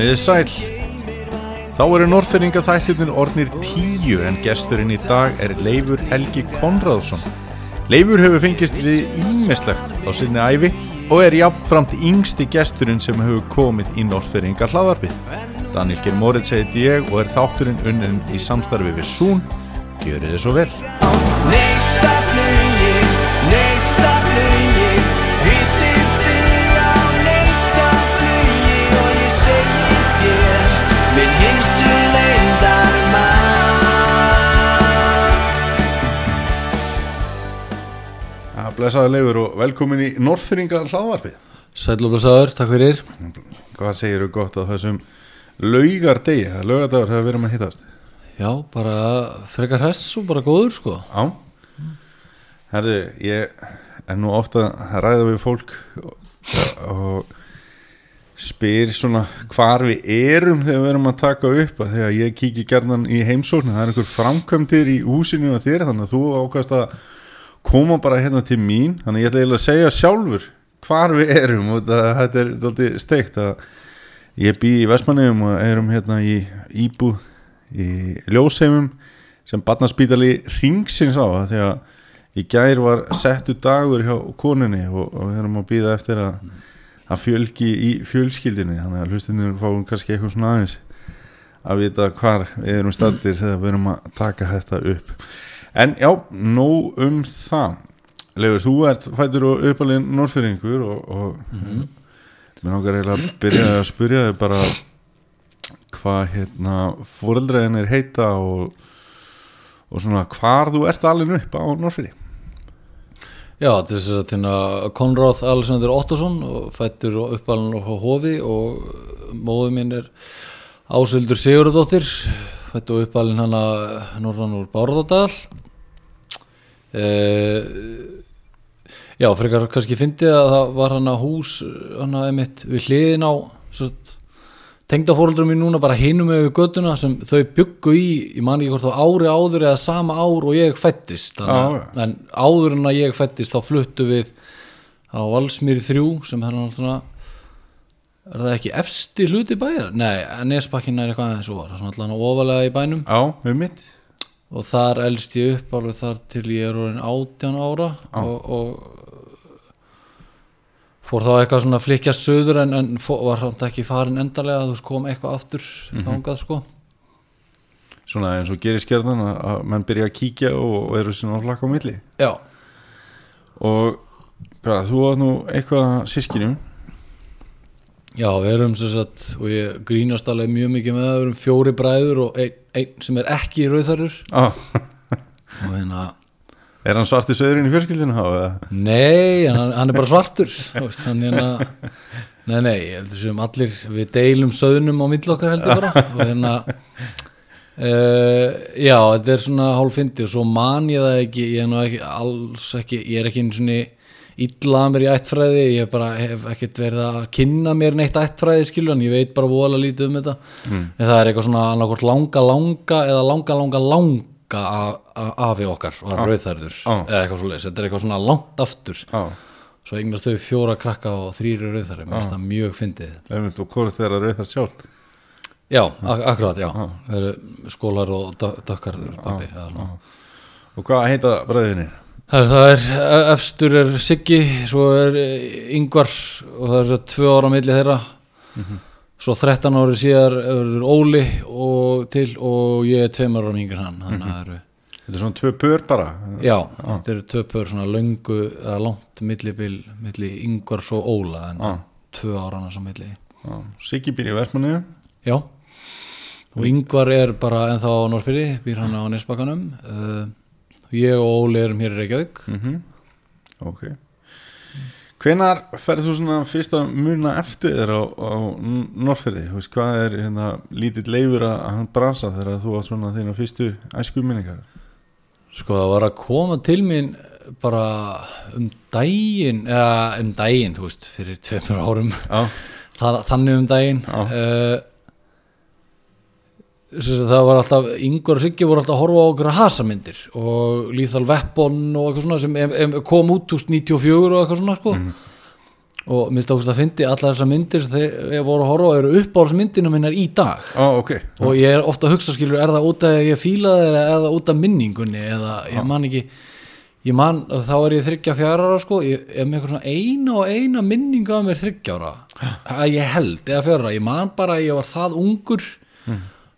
Komiði sæl. Þá eru norðfyrringa þættirnir orðnir tíu en gesturinn í dag er Leifur Helgi Konradsson. Leifur hefur fengist við ímislegt á sinni æfi og er jafnframt yngsti gesturinn sem hefur komið í norðfyrringa hlaðarpið. Daniel Geir Moritz heiti ég og er þátturinn unnum í samstarfi við Sún. Gjörið þið svo vel. Ja, blessaði Leifur og velkomin í norðfyrringa hlaðarpið. Sæll og blessaður, takk fyrir Hvað segir þú gott á þessum laugardegi? Laugardagur hefur verið með hittast. Já, bara frekar hess og bara góður sko Já Herðu, ég er nú ofta að ræða við fólk og, spyr svona hvar við erum þegar við erum að taka upp að þegar ég kíki gerðan í heimsóknu það er einhver framkvæmdir í húsinu og þér þannig að þú ákast að koma bara hérna til mín. Þannig ég ætla eiginlega að segja sjálfur hvar við erum. Og þetta er dálítið steikt að ég bý í Vestmanniðum og erum hérna í íbúð í ljósheimum sem barnaspítali ringsins á. Að í gær var settu dagur hjá koninni og, við erum að býða eftir að, að fjölgi í fjölskyldinni þannig að hlustinir fáum kannski eitthvað svona aðeins að vita hvar við erum stættir þegar við erum að taka þetta upp en já, nóg um það. Leifur, þú ert fættur og uppalinn norðfyrringur og, og mér náttúrulega eiginlega að byrja að spyrja þig bara hvað hérna fóreldræðin er heita og, og svona hvar þú ert alveg upp á Norrfyrir Já, þetta er þess að hérna Konráð Alexander Ottosson fættur uppalinn á Hofi og móðu mín er Ásildur Sigurðardóttir fættur og uppalinn hana norðan úr Bárðardal eh, Já, frekar kannski fyndið að það var hana hús hana einmitt við hliðin á tengdafóreldur mín núna bara hinum með við göttuna sem þau byggu í, ég man ekki hvort þá ári áður eða sama ár og ég fættist þannig, en áður en að ég fættist þá fluttu við á Valsmýri 3 sem er hann svona er það ekki efsti hluti bæjar? Nei, Nesbakkin er eitthvað aðeins og var svona allan ofalega í bænum. Já, við mitt og þar elst ég upp alveg þar til ég er orðin 18 ára og, og fór þá eitthvað svona flikkjast söður en, en fó, var hann ekki farin endarlega þú veist kom eitthvað aftur þangað sko. Svona eins og gerir skjörðan að, að menn byrja að kíkja og, og eru sinna á flakka á milli. Já, og hvað, þú var nú eitthvað sískinum já við erum sem sagt og ég grínast alveg mjög mikið með það við erum fjóri bræður og einn ein sem er ekki rauðarur ah, og hérna Er hann svarti söðurinn í fjörskildinu? Nei, hann, hann er bara svartur. Veist, hann hérna Nei, nei, allir við deilum söðunum á milli okkar heldur bara. Og hérna uh, Já, þetta er svona hálfindi og svo man ég það ekki. Ég er ekki, alls ekki ég er ekki einu svona illa að mér í ættfræði ég bara hef ekkert verið að kynna mér neitt ættfræði skilur en ég veit bara vola lítið um þetta. En það er eitthvað svona annarkvort langa langa eða langa langa langa af- af- afi okkar var rauðþærður Já. eða eitthvað svo leis, þetta er eitthvað svona langt aftur. Já, svo eignast þau fjóra krakka og þrýri rauðþæri mér finnst það mjög fyndið. Og hvort þeirra rauð það sjálf já, ak akkurat, já. Það eru skólar og dö- dökkarður svona. Og hvað heita bræðinni? Það, er- það efstur er Siggi svo er Yngvar og það er svo tvö ára milli þeirra. Svo 13 ári síðar er Óli og til og ég er tveimur ára mingur hann þannig að það eru Þetta er svona tvö pör bara? Já, þetta eru tvö pör svona löngu eða langt millibil milli Yngvars og Óla en Já. tvö ára annars á milli. Já, Siggi býr í Vestmanniðu Já. Og Yngvar er bara ennþá á Norrfyrði býr hann á Nesbakanum uh, ég og Óli erum hér í Reykjavík. Mm Ok. Hvenar ferð þú svona fyrst að muna eftir þér á, á Norrferði? Þú veist, hvað er hérna lítill leifur að hann brasa þegar þú átt svona þína fyrstu æsku minningar? sko það var að koma til mín bara um daginn eða um daginn, þú veist, fyrir tveimur árum. Þannig um daginn. Uh, það var alltaf Yngvar og Siggi voru alltaf að horfa á okkur hasamyndir og Lethal Weapon og eitthvað svona sem em, em, kom út úst 94 og eitthvað svona sko. Og minnst ákvæmst að fyndi allar þessar myndir sem þeir voru að horfa á eru uppáhaldsmyndina minnar í dag. Á, ok. Og ég er ofta að hugsa skilur er það út af að ég fíla það eða er það út af minningunni eða ég man ekki ég man, þá er ég þryggja fjara sko, ég er með eitthvað svona eina og eina minningu af mér þryggjára að ég held, eða fjara, ég man bara að ég var það ungur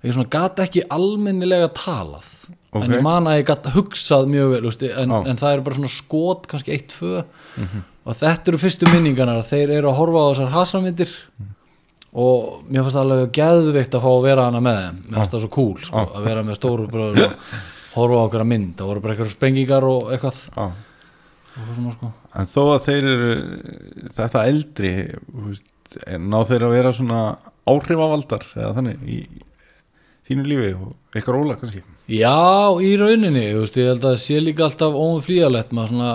ég svona gat ekki almennilega talað Ok. en ég man að ég gat hugsað mjög vel veist, en, Já. en það eru bara svona skot kannski eitt, tvö. Og þetta eru fyrstu minningarnar þeir eru að horfa á þessar hasamyndir og mér fannst það alveg geðvikt að fá að vera hana með þeim. Mér fannst það svo cool sko, að vera með stóru bröður og horfa á okkur að mynd. Það voru bara eitthvað sprengingar og eitthvað. Og svona, sko. En þó að þeir eru þetta eldri veist, ná þeir að vera svona áhrifavaldar eða þannig í þínu lífi og eitthvað róla kannski. Já, í rauninni þú veist, ég held að sé líka alltaf óumflýjalegt maður svona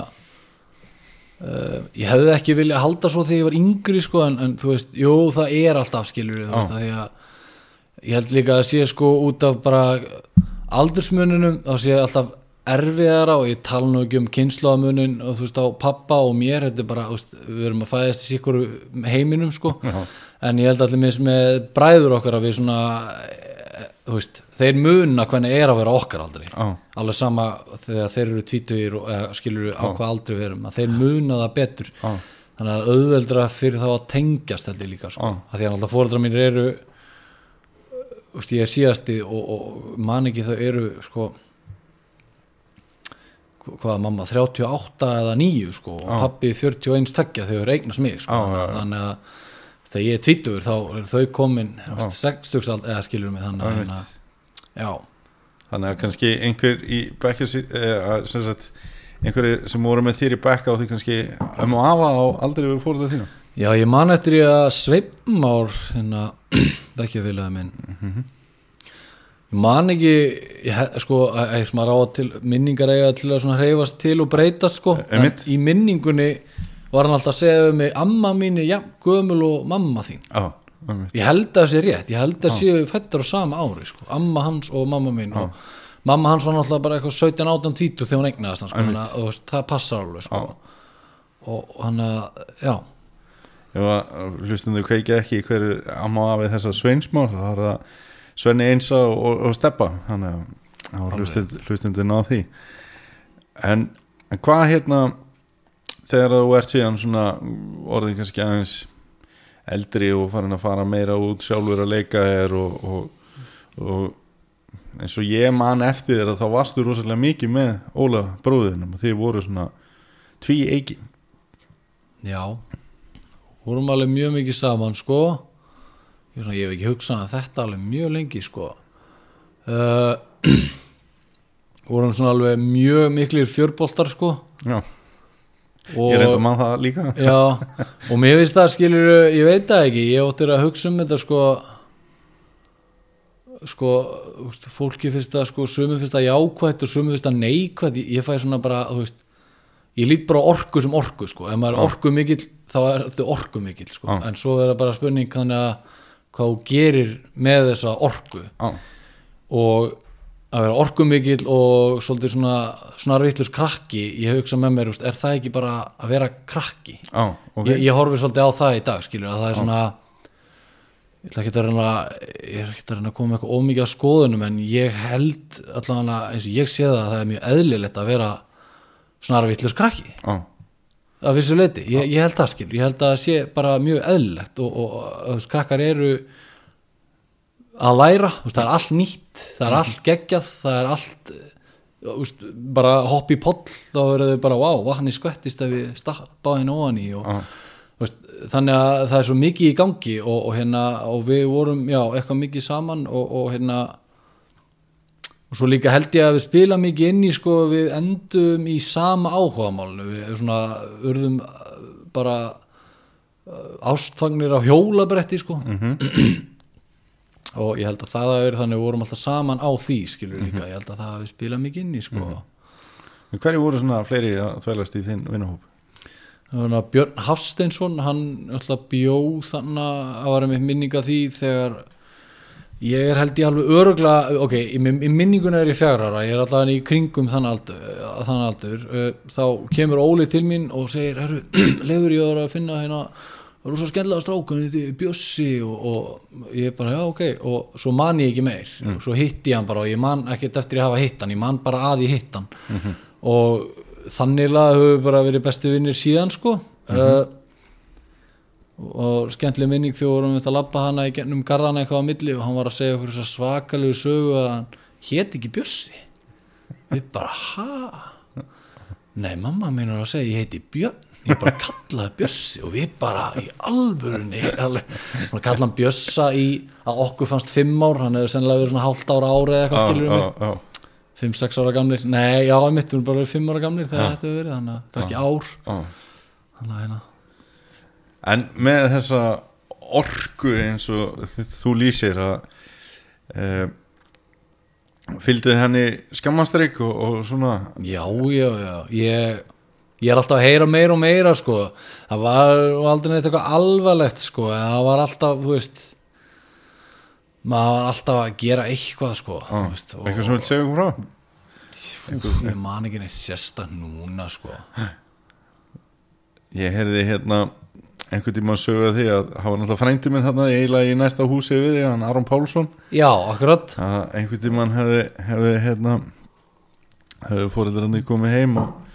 uh, ég hefði ekki vilja halda svo þegar ég var yngri sko, en, en þú veist, jú, það er alltaf skilur þú veist, að því að ég held líka að sé sko út af bara aldursmununum þá sé alltaf erfiðara og ég tala nú ekki um kynnslóðamunin og þú veist á pappa og mér þetta er bara, veist, við erum að fæðast í sikkur heiminum sko. Já. en ég held allir með bræður okkar að við svona veist, þeir muna hvernig er að vera okkar aldrei Já. alveg sama þegar þeir eru tvítugir og skilur á hvað aldrei við erum þeir muna það betur Já. þannig að auðveldra fyrir þá að tengjast held ég líka sko. Að því að alltaf fóreldrar mínir eru úst, ég er síðasti og, og man ekki þau eru sko hvað mamma 38 eða 9 sko og pappi 41 takkja þegar þau eignast mig sko. Þannig að þegar ég er tvítugur þá er þau komin 60 eða skilur mig þannig að hérna, já, Þannig að kannski einhver í bekka eh, sem sagt einhverjir sem voru með þér í bekka og því kannski um og afa á aldrei við fóruð þínu Já, ég man eftir ég að sveipmár hérna, bekkjafélagi minn ég man ekki ég, sko, að, að, sem að ráða til minningar eiga til að svona hreyfast til og breytast sko, en Einmitt. í minningunni var hann alltaf að segja um mig amma mín er jafn gömul og mamma þín. Já, einmitt. ég held að það sé rétt, ég held að það séu fættar á sama ári, sko, amma hans og mamma mín og mamma hans var náttúrulega bara eitthvað 17, 18, 20 þegar hún eignaðist hann, sko, að þú veist, það passar alveg sko. og hann að, já. Ef að hlustundu kveikja ekki hver er amma og afið þessa sveinsmál þá er það Svenni Einsa og, og, og Steppa þannig að þá hlustundu, hlustundu ná því. En, en hvað hérna þegar þú ert síðan svona orðin kannski aðeins eldri og farin að fara meira út sjálfur að leika þér og, og, og eins og ég man eftir þér að þá varstu rosalega mikið með Óla bróðinum og þið voru svona tví eiki Já, vorum alveg mjög mikið saman sko. Ég, svona, ég hef ekki hugsað að þetta alveg mjög lengi sko. Uh, vorum svona alveg mjög miklir fjörboltar sko. Já, og, ég reynda mann það líka. Já, og mér finnst það skilur ég veit það ekki, ég óttir að hugsa um þetta sko sko, úst, fólki finnst það sko, sumi finnst það jákvætt og sumi finnst það neikvætt, ég, ég fæ svona bara veist, ég lít bara á orku sem orku sko, ef maður er orku mikill þá er þetta orku mikill sko, Já. en svo er það bara spurning þannig að hvað gerir með þessa orku. Já, og að vera orkumikill og svolítið svona snarvittlust krakki, ég hugsa með mér er það ekki bara að vera krakki? Já, ok. Ég, ég horfi svolítið á það í dag skilur, að það er svona ég ætla ekki að reyna ég er ekki að reyna að koma með eitthvað ómikið á skoðunum en ég held allavega eins og ég sé það að það er mjög eðlilegt að vera snarvittlust krakki. Já, að vissu leiti, ég, ég held það skil ég held að það sé bara mjög eðlilegt og, og, og, og krakkar eru að læra það er allt nýtt, það er allt geggjað það er allt veist, bara hopp í poll þá verður þau bara, wow, vatni skvettist ef við stappaðin ofan í og, þú veist, þannig að það er svo mikið í gangi og, og hérna, og við vorum já, eitthvað mikið saman og, og hérna og svo líka held ég að við spila mikið inn í sko, við endum í sama áhugamálinu við svona urðum uh, bara uh, ástfagnir á hjólabretti sko og ég held að það að vera þannig við vorum alltaf saman á því skilur líka, ég held að það að við spila mikið inn í sko. En hverju voru svona fleiri að þvælast í þinn vinnahóp? Björn Hafsteinsson hann alltaf bjó þannig að var með minninga því þegar ég er held ég alveg öruglega ok, í, í minninguna er ég fjagra ára ég er allavega í kringum þann aldur, uh, þann aldur. Uh, þá kemur Óli til mín og segir, herru, lefur ég að finna hérna rosa skemmlega strákun þetta er Bjössi og, og ég bara, já ok, og svo man ég ekki meir. Og svo hitti ég hann bara og ég man ekkert eftir að hafa hitt hann, ég man bara að ég hitt hann. Og þannig höfum við bara verið bestu vinnir síðan sko. Uh, og skemmtileg minning þegar vorum við að labba hana í gennum garðana eitthvað á milli og hann var að segja okkur svakalegu sögu að hann héti ekki Bjössi. Við bara, ha? nei, mamma mín er að segja ég heiti Björn ég bara kallaði Bjössi og við bara í alvörunni kallaði hann Bjössa í að okkur fannst fimm ár hann hefur sennilega verið svona hálft ára ári eða eitthvað skilur já, mig. já, fimm, sex ára gamlir, nei, já, við erum bara verið fimm ára gamlir þegar þetta hefur verið þannig að kannski ár. Þannig að hérna. En með þessa orku eins og þú lýsir að e, fylgdu henni skammastrygg og, og svona? Já, já, já, ég, ég er alltaf að heyra meira og meira, sko, það var aldrei neitt eitthvað alvarlegt, sko, það var alltaf, veist, maður var alltaf að gera eitthvað, sko, þú veist, og, eitthvað sem vil segja okkur frá? Úf, ég man ekki neitt sérsta núna, sko, Ég heyrði hérna einhvern tíma að sögja því að hafa náttúrulega frændi minn þarna eiginlega í næsta húsi við hann Aron Pálsson. Já, akkurat, að einhvern tímann hefði, hefði hérna hefði fóreldrarnir komið heim og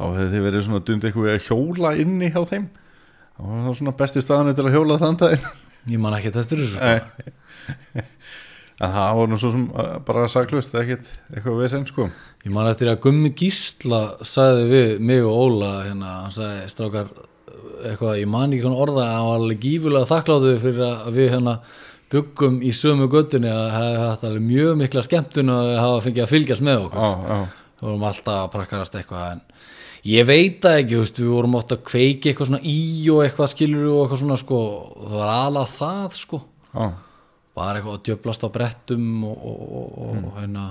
þá hefði þið verið svona dundi eitthvað að hjóla inni hjá þeim. Þá var það svona besti staðan til að hjóla þann dag ég man ekki þessu, sko, en það var nú svo sem uh, bara saklust ekkert eitthvað við sem sko. Ég man eftir að Gummi Gísla sagði við mig og Óla hérna, hann sagði strákar eitthvað, ég man ekki hvernig orða hann var alveg gífulega þakkláttu fyrir að við hérna byggum í sömu göttunni að hafa haft alveg mjög mikla skemmtun og hafa fengið að fylgjast með okkur. Við vorum alltaf að prakkarast eitthvað en ég veit það ekki, veist, við vorum ofta að kveiki eitthvað svona í og eitthvað skilur og eitthvað svona sko, það var alveg það sko. Já, bara eitthvað að djöblast á brettum og, og, og, og hérna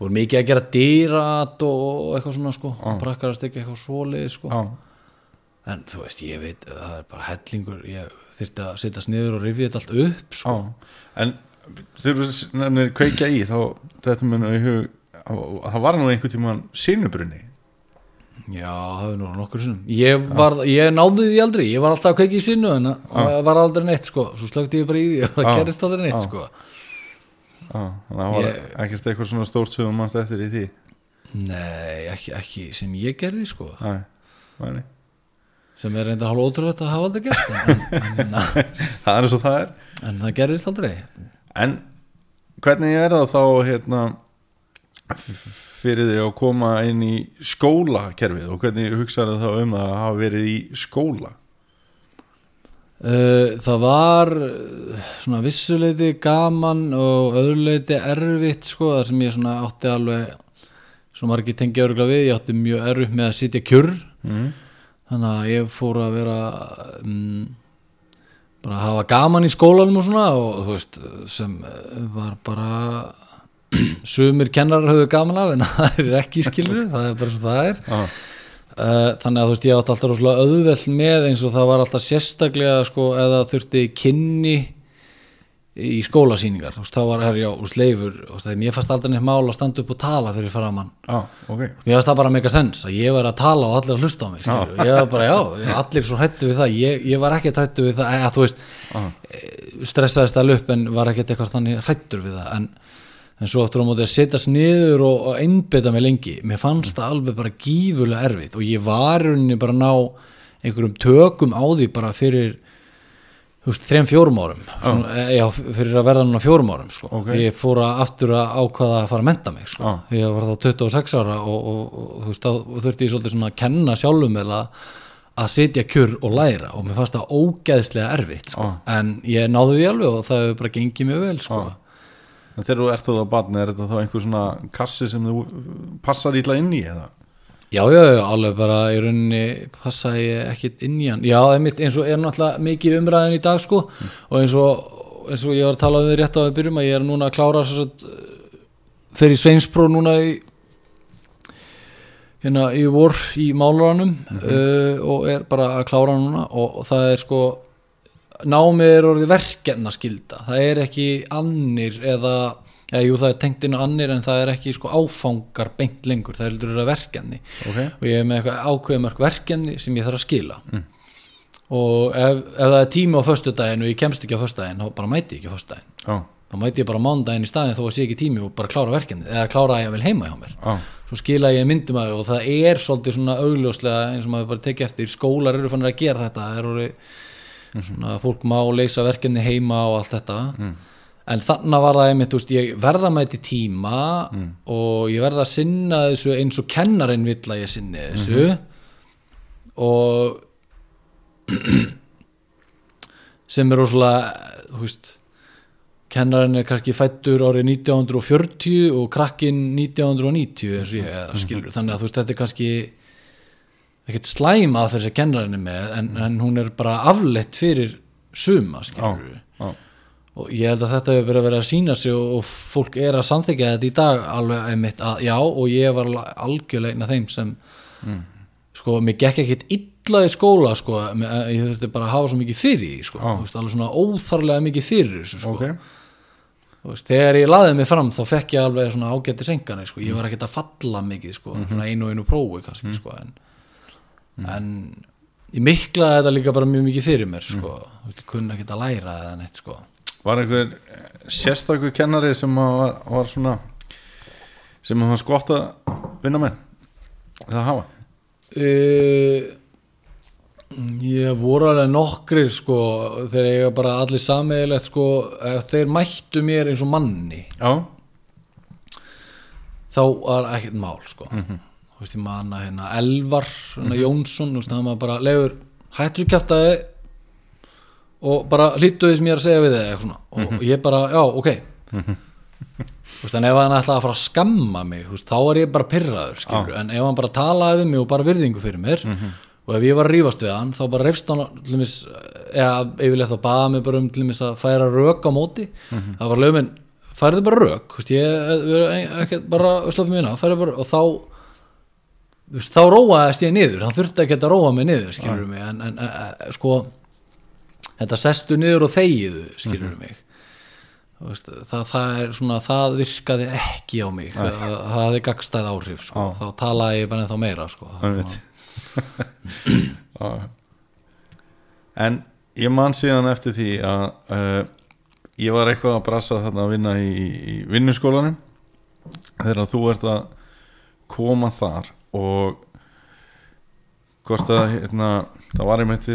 voru mikið að gera dýrat og, eitthvað svona sko, prakkarast ekki eitthvað svoleið sko, já, en þú veist, ég veit það er bara hellingur, ég þyrfti að sittast niður og rifja þetta allt upp sko. en þegar þú nefnir kveikja í þá þetta mun í hug það var nú einhvern tímann sinubrunni já, það er nú nokkur sinnum. Ég, var, ég náði því aldrei, ég var alltaf að kveiki í sinnu en það var aldrei neitt sko. Svo slögti ég bara í því og það Já. gerist aldrei neitt Já. sko. Já, þannig að það var ekkert eitthvað svona stórt sem þú mannst eftir í því? Nei, ekki, ekki sem ég gerði sko. Nei, nei, sem er reyndar hálf ótrúlega að hafa aldrei gerst en, en, Það er eins og það er. En það gerist aldrei. En hvernig er það þá hérna f- fyrir því að koma inn í skólakerfið og hvernig hugsaðu þá um að hafa verið í skóla það var uh, svona vissuleiti gaman og öðruleiti erfitt sko þar sem ég svona átti alveg svo margir tengja örgulega við ég átti mjög erfitt með að sitja kjurr mm. þannig að ég fór að vera um, bara að hafa gaman í skólanum og svona og þú veist sem eh, var bara sumir kennarar höfðu gaman af en það er ekki skilur það er bara svo það er. Ah, þannig að þú veist ég átti alltaf rosalega auðveld með eins og það var alltaf sérstaklega sko eða þurfti kynni í skólasýningar. Þú veist þá var herjá úr sleifur þegar mér fannst aldrei neitt mál að standa upp og tala fyrir faramann ah, ok. Mér fannst það bara mega sens að ég var að tala og allir að hlusta á mig skilur. ég var bara já, allir svo hrættu við það. Ég, ég var ekki hrættu við það eða þú veist ah, stressaðist alveg upp en var ekkert eitthvað þannig hrættur við það. En, en svo aftur á móti að setjast niður og, og einbytta mig lengi mér fannst það alveg bara gífulega erfitt og ég var rauninni bara að ná einhverjum tökum á því bara fyrir þrejum fjórum árum svona, e, já, fyrir að verða núna fjórum árum sko. Ok. ég fór að aftur að ákvaða að fara að menta mig sko. Já. ég var þá 26 ára og, og, og, veist, þurfti ég svolítið svona að kenna sjálfum eða að sitja kjur og læra og mér fannst það ógeðslega erfitt sko. en ég náði því alveg og það hefur bara gengið mjög vel sko. En þegar þú ert þú á barni er þetta þá einhver svona kassi sem þú passar ítla inn í eða? já, já, já, alveg bara í rauninni passa ég ekkit inn í hann. Já, einmitt, eins og er náttúrulega mikið umræðin í dag sko, og eins og eins og ég var að tala við rétt á að byrjum að ég er núna að klára fyrir Sveinspro núna í hérna í vor í málaranum uh, og er bara að klára núna. Og, og það er sko námið er orðið verkefna skilda það er ekki annir eða, eða jú það er tengt inn á annir en það er ekki sko áfangar beint lengur. Það er heldur að verkefni. Ok. og ég er með eitthvað ákveðumörk verkefni sem ég þarf að skila. Og ef, ef það er tími á föstudaginn og ég kemst ekki á föstudaginn þá bara mæti ég ekki á föstudaginn. Já, þá mæti ég bara mándaginn í staðinn þó að sé ekki tími og bara klára verkefni eða klára að ég vel heima hjá mér. Já, svo skila ég myndum að og það er svolítið svona augljóslega er orðið svona fólk má leysa verkefni heima og allt þetta. En þannig var það einmitt, veist, ég verða með þetta tíma og ég verða að sinna þessu eins og kennarinn vill að ég sinni þessu. Og sem er rosalega þú veist kennarinn er kannski fættur árið 1940 og krakkin 1990 eins og ég eða skilur. Þannig að þú veist þetta er kannski ekkert slæm aðferð sem kennarinn með en, en hún er bara afleitt fyrir suma og ég held að þetta hefur verið að vera að sína sig og, og fólk er að samþykja þetta í dag alveg einmitt að já og ég var algjörlega einn af þeim sem sko, mér gekk ekkit illa í skóla sko, ég þurfti bara að hafa svo mikið fyrir sko, þú veist, alveg svona óþarlega mikið fyrir sko. ok Þú veist, þegar ég laði mig fram þá fekk ég alveg svona ágætti sengani sko. ég var ekkert að falla mikið sko. svona einu og einu prófi kannski sko. en, en ég miklaði þetta líka bara mjög mikið fyrir mér sko. Ég kunni ekkert að læra eða neitt sko. Var einhver sérstakur kennari sem var, var svona sem að var skott að vinna með? Það hafa? Uh, ég voru alveg nokkrir sko þegar ég bara allir sameiginlegt sko ef þeir mættu mér eins og manni. Já, þá var ekkert mál sko þú veist ég manna hérna Elvar hérna Jónsson, þú veist hann var bara lefur hættu svo kjaftaði og bara hlýttu þess mér að segja við þig eitthvað svona. Og ég bara, já, ok. Þú veist en ef hann ætlaði að fara að skamma mig þú veist, þá var ég bara pyrraður skilur, en ef hann bara talaði við mig og bara virðingu fyrir mér og ef ég var að rífast við hann þá bara reyfst hann til dæmis, eða yfirleitt þá baða mig bara um til dæmis að færa rök á móti. Það var lögminn, færðu bara rök? Veist, ég ekki bara minna, bara og þá veist, þá róaðist ég niður hann þurfti ekki að róa mig niður skilur mig en, en e, sko þetta sestu niður og þegiðu skilur mig. Þú veist, það, það er svona það virkaði ekki á mig það, það hafði gagstæð áhrif sko. þá talaði ég bara ennþá meira sko. En ég man síðan eftir því að uh, ég var eitthvað að brassa þarna að vinna í, í vinnuskólanum þegar þú ert að koma þar og hvort að hérna, það var einmitt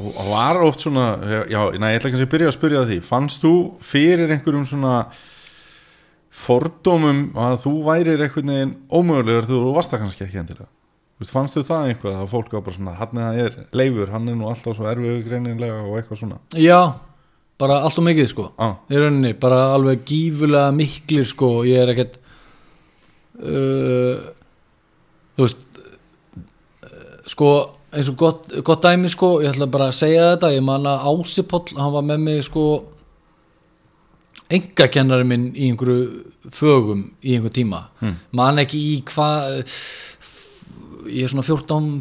og var oft svona já, næ, ég ætla kannski að byrja að spyrja því. Fannst þú fyrir einhverjum svona fordómum að þú værir einhvern veginn ómögulegur þegar þú varst það kannski ekki endilega? Þú veist, fannst þú það einhvað að fólk var bara svona hann er leifur, hann er nú alltaf svo erfiðu greinilega og eitthvað svona? Já, bara allt og mikið sko. Á, í rauninni, bara alveg gífulega miklir sko, ég er ekkert uh, þú veist uh, sko eins og gott, gott dæmi sko ég ætla bara að segja þetta, ég man að Ási Páll hann var með mig sko engakennari minn í einhverju fögum í einhver tíma. Man ekki í hvað ég er svona 14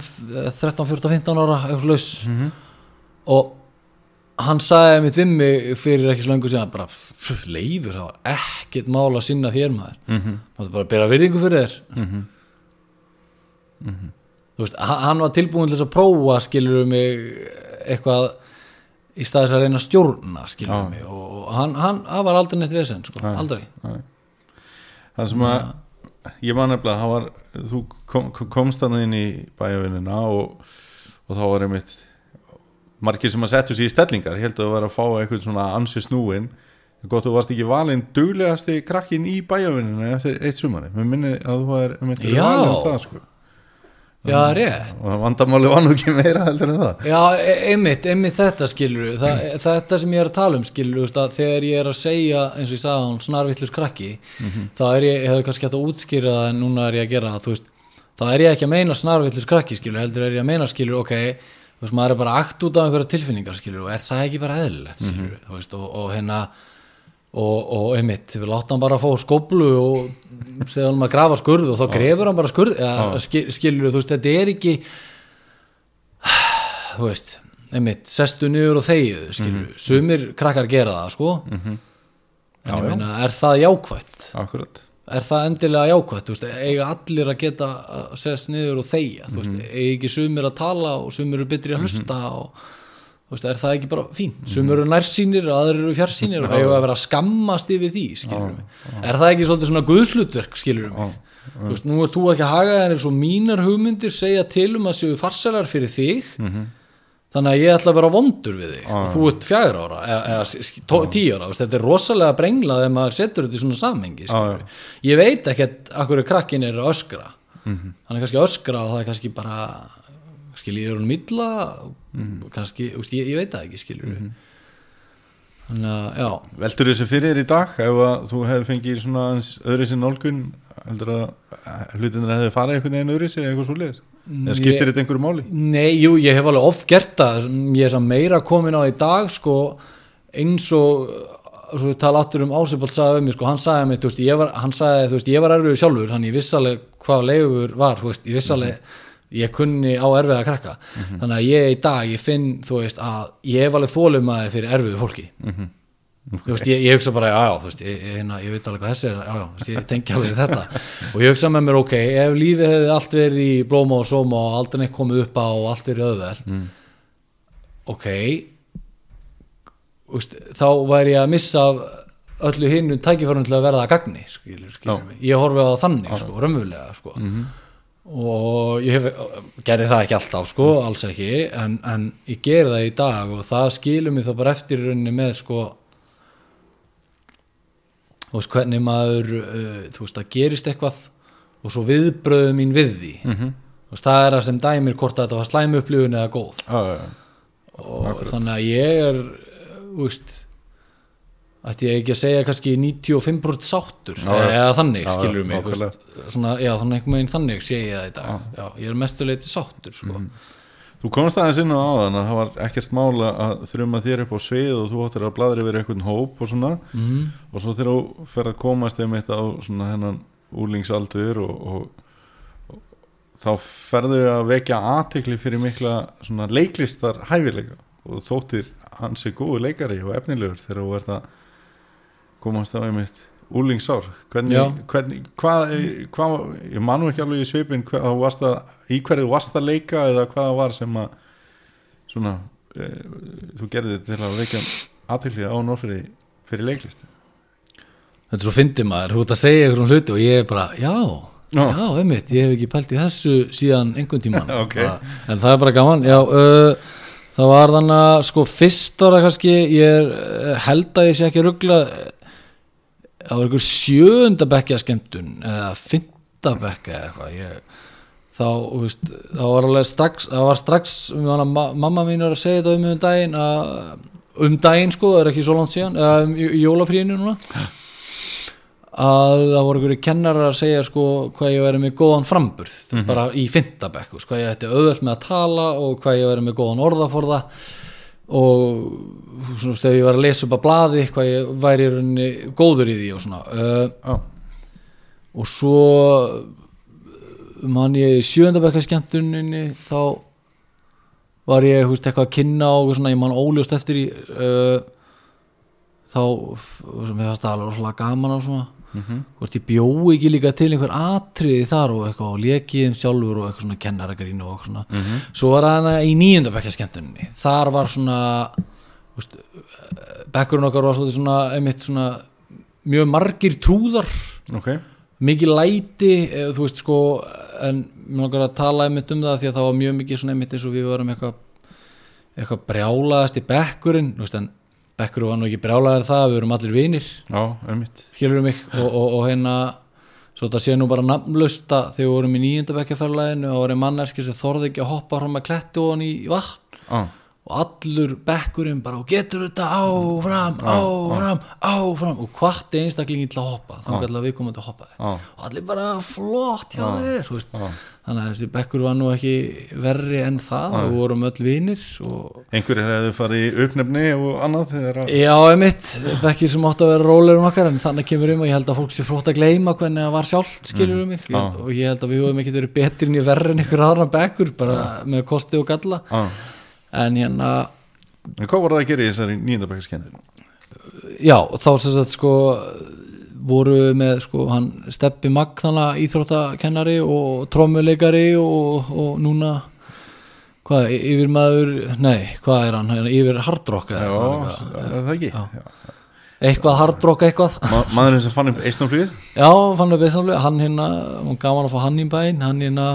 13, 14, 15 ára eitthvað laus. Og hann sagði mitt við mig fyrir ekki svo lengur síðan bara, "Pff, leifur, það var ekkert mál að sinna þér maður. Mm -hmm. það bara bera virðingu fyrir þér þú veist, hann var tilbúin til að prófa skilur mig eitthvað í staðis að reyna að stjórna skilur Já. mig og, hann, hann, var aldrei neitt vesen sko, aldrei. það sem að ég man nefnilega, það var þú kom, komst þannig inn í bæjavinnina og, og þá var einmitt margir sem að settu sér í stellingar heldur að vera að fá eitthvað svona ansi snúin. Gott þú varst ekki valinn duglegasti krakkin í bæjavinnina eftir eitt sumari mér minni að þú er einmitt Já. valinn það sko já, rétt. og vandamáli var nú ekki meira heldur en það. Já, e- einmitt, einmitt þetta skilur Þa, þetta sem ég er að tala um skilur að þegar ég er að segja, eins og ég sagði hún snarvillus krakki, þá er ég hefur kannski hægt að útskýra það en núna er ég að gera það þú veist, þá er ég ekki að meina snarvillus krakki skilur, heldur er ég að meina skilur, ok þú veist, maður er bara akt út af einhverja tilfinningar skilur, og er það ekki bara eðlilegt skilur, þú veist, og, og hérna og, og einmitt, við láta hann bara fá skóplu og segja hann að grafa skurð og þá grefur hann bara skurð eða, skil, skilur, þú veist, þetta er ekki þú veist einmitt, sestu niður og þegið skilur, sumir krakkar gera það sko. En Mhm. Já, ég já. meina, er það jákvætt? Akkurat. Er það endilega jákvætt, þú veist, eiga allir að geta að segast niður og þegja þú Mhm. veist, eiga ekki sumir að tala og sumir eru betri að hlusta og þú veist, er það ekki bara Mhm. sumir eru nærsýnir og aðrir eru fjarsýnir og eiga að vera skammast yfir því, skilur mig. Er það ekki svolítið svona guðslutverk, skilur mig? Þú veist, nú er þú ekki að haga eins og mínar hugmyndir segja til um að séu farselar fyrir þig. Mhm. þannig að ég ætla að vera vondur við þig. Og þú ert fjagur ára eða, tó- tíu ára, þetta er rosalega brenglað ef maður setur þetta í svona samhengi skilur já. ég veit ekkert krakkin er að öskra. Mhm. hann er öskra er kannski Mhm. úst, ég, ég veit það ekki skilur þannig að, já. Veltur þessu fyrir þér í dag ef að þú hefði fengið svona öðru sinni nálgun heldur að hlutinir hefði farið einhvern veginn öðru sinni eða eitthvað svo liður eða skiptir þetta einhverju máli? Nei, jú, ég hef alveg oft gert það. Ég er samt meira komin á í dag sko, eins og svo við tala aftur um Ásipald sagði um mig sko, hann sagði mig, þú veist, ég var, hann sagði, þú veist, ég var erfiður sjálfur, hann ég viss alveg hvað leifur var, þú veist, ég viss alveg ég kunni á erfið að krakka. Þannig að ég í dag, ég finn, þú veist að ég hef alveg þólum að fyrir erfiðu fólki. Þú veist, ég, ég hugsa bara, já, þú veist, ég, ég, hérna, ég veit alveg hvað þessi er, já, já, veist, ég tengi alveg þetta. Og ég hugsa með mér, ok, ef lífið hefði allt verið í blóma og sóma og aldrei neitt komið upp á og allt verið öðveld Mm. ok úst, þá væri ég að missa öllu hinu tækifærum til að verða að gagni skilur, skilur mig, ég horfi á þannig sko, raunverulega sko. Og ég gerði það ekki alltaf sko, alls ekki en, en ég geri það í dag og það skilur mig þá bara eftir í rauninni með sko þú veist hvernig maður uh, þú veist það gerist eitthvað og svo viðbröðu mín við því Mhm. þú veist það er að sem dæmir hvort að þetta var slæmu upplifun eða góð já, já. og þannig að ég er þú veist ætti ég ekki að segja kannski 95% sáttur Já, eða þannig Já, skilur mig svona, já þannig einhvern veginn þannig sé ég það í dag já. ég er mestuleiti sáttur sko. Mhm. Þú komst aðeins inn á áðan að það var ekkert mála að þrjuma þér upp á svið og þú áttir að bladra yfir einhvern hóp og svona mm. og svo þegar þú fer að komast um þetta á svona hennan úlingsaldur og, og, og þá ferðu að vekja aðtekli fyrir mikla svona leiklistar hæfileika og þóttir hans er góðu leikari og efnilegur þegar þú ert að komast á einmitt úlingsár hvernig, hvernig hvað, hvað, ég manu ekki alveg í varst að, í hverju varst að leika eða hvað það var sem að svona e, þú gerði til að vekja aðtekli á Norfriði fyrir leiklist? Þetta er svo fyndið maður, þú ert að segja einhverjum hluti og ég er bara, já Já. já, einmitt, ég hef ekki pælt í þessu síðan einhvern tíman Ok. bara, en það er bara gaman. Já, uh, það var þannig að sko fyrst ára kannski ég er, uh, held að ég sé ekki ruggla það var einhver sjöunda bekkja skemmtun eða fynda bekkja eða eitthvað ég, þá, veist, þá var alveg strax það var strax, hana, ma mamma mín er að segja þetta um um daginn að, um daginn sko, það er ekki svo langt síðan eða um jólafríinu núna að það voru einhverju kennarar að segja sko hvað ég væri með góðan framburð bara í fintabekk, sko, hvað ég ætti auðvelt með að tala og hvað ég væri með góðan orðaforða og svona þegar ég var að lesa upp að blaði hvað ég væri í rauninni góður í því og svona uh, og svo man ég í sjöndabekka skemmtuninni þá var ég húst, eitthvað að kynna og svona, ég man óljóst eftir í uh, þá sem ég fannst það alveg rosalega gaman og svona hvort ég bjói ekki líka til einhver atriði þar og eitthvað og lekið þeim sjálfur og eitthvað svona kennaragrín og eitthvað svona. Svo var hana í níundabekka skemmtuninni. Þar var svona húst, bekkurinn okkar var svona, einmitt svona mjög margir trúðar. Ok. Mikið læti eh, þú veist sko en mér langar að tala einmitt um það því að það var mjög mikið svona einmitt eins og við varum eitthvað eitthvað brjálaðast í bekkurinn veist en bekkur var nú ekki brjálaðar það við erum allir vinir. Skilur mig? Og, og, og hérna svo þetta sé nú bara nafnlausta þegar við vorum í nýjunda bekkjafærlæðinu og voru mannerski sem þorði ekki að hoppa fram að klettu og hann í vatn. Já, og allur bekkurinn bara og getur þetta áfram, áfram, áfram? Og hvart einstaklingin til að hoppa þá kallar við komum til að hoppa Já. og allir bara flott hjá þér þannig að þessi bekkur var nú ekki verri en það við vorum öll vinir og einhverjir hefðu farið í uppnefni og annað þegar að já, emitt, bekkir sem átt að vera rólegur um okkar en þannig kemur um og ég held að fólk sé flott að gleyma hvernig það var sjálft skilur um mig. Já. og ég held að við höfum ekki verið betri en ég verri en ykkur aðra bekkur bara með kosti og galla en hérna En hvað voru það að gera í þessari nýjendabækaskendur? já, þá sem sagt sko voru með sko hann Steppi Magg þannig íþróttakennari og trommuleikari og, og núna hvað, yfir maður nei, hvað er hann, yfir hardrock Já, hvað, er það ekki? Já. eitthvað hardrock eitthvað Ma maðurinn sem fann upp eistnaflugir? já, fann við beisamlega, hann hérna hann gaman að fá hann í bæinn, hann hérna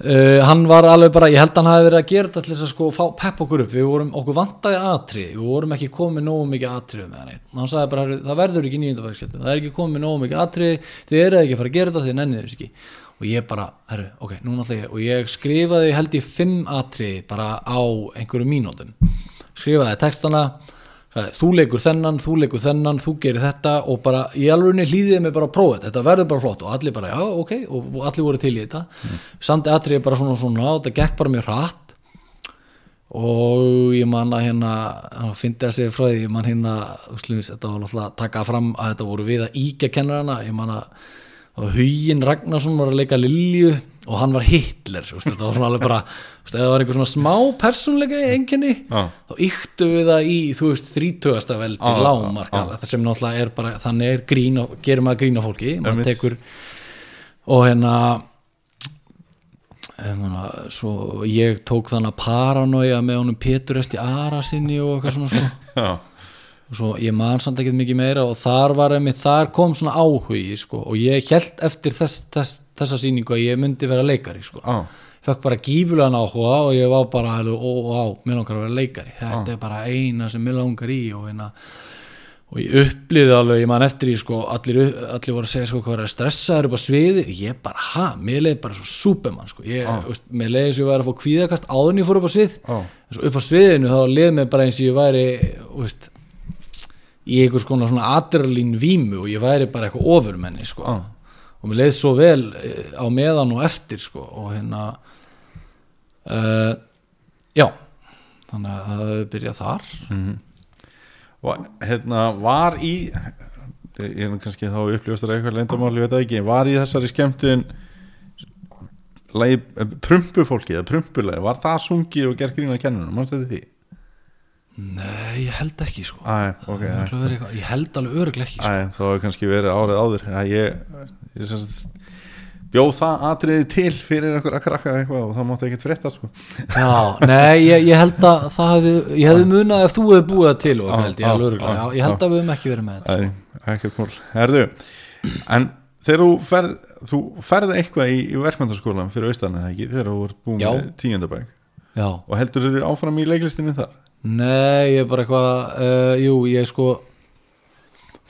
Uh, hann var alveg bara, ég held að hann hafi verið að gera þetta til þess að sko fá pepp okkur upp. Við vorum, okkur vantaði atrið, við vorum ekki komið nógu mikið atrið með hann hann sagði bara, "Heyrðu, það verður ekki nýjöndafækskjöldum það er ekki komið nógu mikið atrið, þið eruð ekki að fara að gera þetta þið nennið þess ekki. Og ég bara, herru, ok, núna ætla ég og ég skrifaði held ég fimm atrið bara á einhverju mínútum. Skrifaði textana þú leikur þennan, þú leikur þennan þú gerir þetta og bara í alveg hlýðið mig bara að prófa þetta, þetta verður bara flott og allir bara, já, ok, og, allir voru til í þetta. Mm. samt atriði bara svona svona og þetta gekk bara mjög hratt. Og ég man að hérna hann fyndi að segja frá því, ég man hérna þetta var alltaf að taka fram að þetta voru við að íkja kennarana, ég man að og Huginn Ragnarsson var að leika Lilju og hann var Hitler þetta var svona alveg bara veist, ef það var einhver svona smá persónleika enginni Já. þá yktu við það í þú veist, þrítugasta veldi Já, já, lágmark já. það sem náttúrulega er bara, þannig er grín og gerir maður grín á fólki, maður tekur og hérna hérna, svo ég tók þannig paranoia með honum Pétur Esti Ara sinni og eitthvað svona svo og svo ég man samt ekkert mikið meira og þar var einmitt, þar kom svona áhugi sko, og ég held eftir þess, þess, þessa sýningu að ég myndi vera leikari sko. já, fekk bara gífulegan áhuga og ég var bara alveg, ó, ó, á, mér langar að vera leikari þetta er bara eina sem mér langar í og, hérna, og ég upplýði alveg ég man eftir í sko, allir, allir voru að segja sko, hvað er stressaður upp á sviði ég bara, ha, mér leiði bara svo súpemann sko. ég, veist, mér leiði sem ég væri að fá kvíðakast áður en ég fór upp á svið svo upp á sviðinu þá leiði mér bara eins og ég væri veist, í einhvers konar svona adrenalín vímu og ég væri bara eitthvað ofurmenni sko. Já. og mér leiði svo vel eh, á meðan og eftir sko. og hérna uh, já þannig að það hefur byrjað þar og hérna var í ég er kannski þá uppljóstur eitthvað leyndamál, ég veit það ekki, var í þessari skemmtun lagi, prumpufólki eða prumpulagi, var það sungið og gerð grína kennunum, mannst þetta því? nei, ég held ekki sko. Æ, ok, Það æ, örugglega verið eitthvað- ég held alveg öruglega ekki sko. æ, þá hefur kannski verið árið áður ég, ég sem sagt bjóð það atriði til fyrir einhver að krakka eitthvað og það mátti ekkert frétta sko. já, nei, ég, ég held að það hefði, ég hefði munað ef þú hefði búið það til og held ég alveg já, ég held að við höfum ekki verið með þetta Æ, ekkert mál. Herðu, en þegar þú ferð þú ferði eitthvað í, í verkmyndaskólan fyrir austan eða ekki, þegar þú voru búin með tíundabæk og heldur þeir áfram í leiklistinni þar? Nei, ég er bara eitthvað uh, Jú, ég sko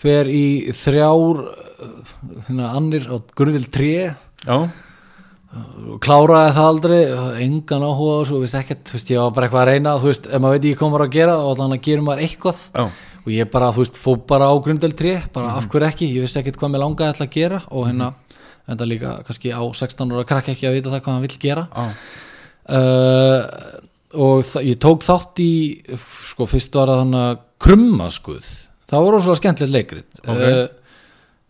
fer í þrjár uh, hérna annir á Gurðil 3 Já, kláraði það aldrei engan áhuga og svo, veist ekkert þú veist, ég var bara eitthvað að reyna, þú veist, ef maður veit ekki hvað maður að gera og þannig að gerum maður eitthvað. Já, og ég bara, þú veist, fó bara á Grundel 3 bara af hverju ekki, ég vissi ekkert hvað mér langaði ætla að gera og hérna, enda líka kannski á 16 ára krakki ekki að vita það hvað hann vill gera. Já, uh, og ég tók þátt í sko fyrst var það hann að krummaskuð það var rosalega skemmtilegt leikrit. Ok. uh,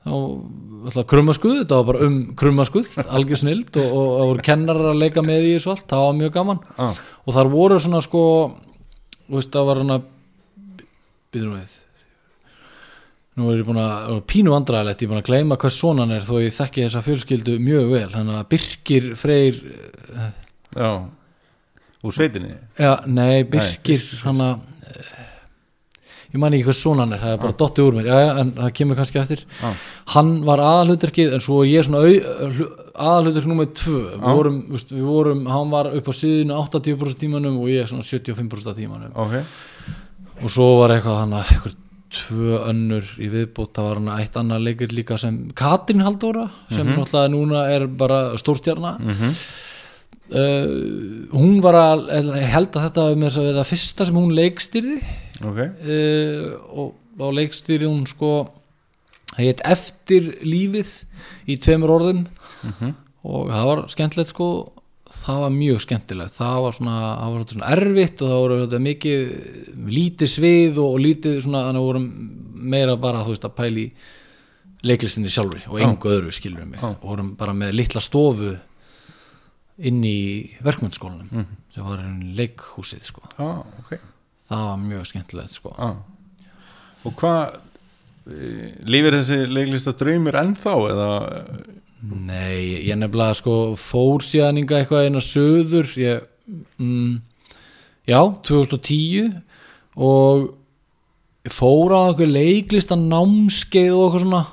þá krummaskuð, þetta var bara um krummaskuð algjör snild og, og það voru kennarar að leika með í þessu allt, það var mjög gaman. Já, og þar voru svona sko þú veist það var hann að býtum við nú er ég búin að, pínu vandræðilegt ég er búin að gleyma hvers svona hann er þó ég þekki þessa fjölskyldu mjög vel þannig að Birkir Freyr já. Úr sveitinni? Já, nei, Birkir hann að ég man ekki hvað svona hann er, það er bara dotti úr mér. Já, já, en það kemur kannski eftir. Já. hann var aðalhuturkið en svo ég svona aðalhuturk nummer tvö. Við Já. vorum, veist, við vorum, hann var upp á síðinu 80% tímanum og ég svona 75% tímanum. Ok, og svo var eitthvað hann að eitthvað tvö önnur í viðbót. Það var hann eitt annað leikir líka sem Katrin Halldóra sem náttúrulega núna er bara stórstjarna. Mhm, uh, hún var að held að þetta með þess að vera það fyrsta sem hún leikstýrði. Ok. Uh, og á leikstýrði hún sko heit eftir lífið í tveimur orðum. Og það var skemmtilegt sko það var mjög skemmtilegt. Það var svona, það var svona erfitt og það voru mikið lítið svið og, og lítið svona þannig að vorum meira bara þú veist að pæli leiklistinni sjálfri og engu öðru skilur mig. Já. og vorum bara með litla stofu inn í verkmyndsskólanum sem var enn leikhúsið sko. Ah, ok. Það var mjög skemmtilegt sko. Ah. og hvað eh, lífir þessi leiklista draumur ennþá eða? Nei, ég nefnilega sko fór síðaninga eitthvað eina söður ég, mm, já, 2010 og ég fór á eitthvað leiklista námskeið og eitthvað svona.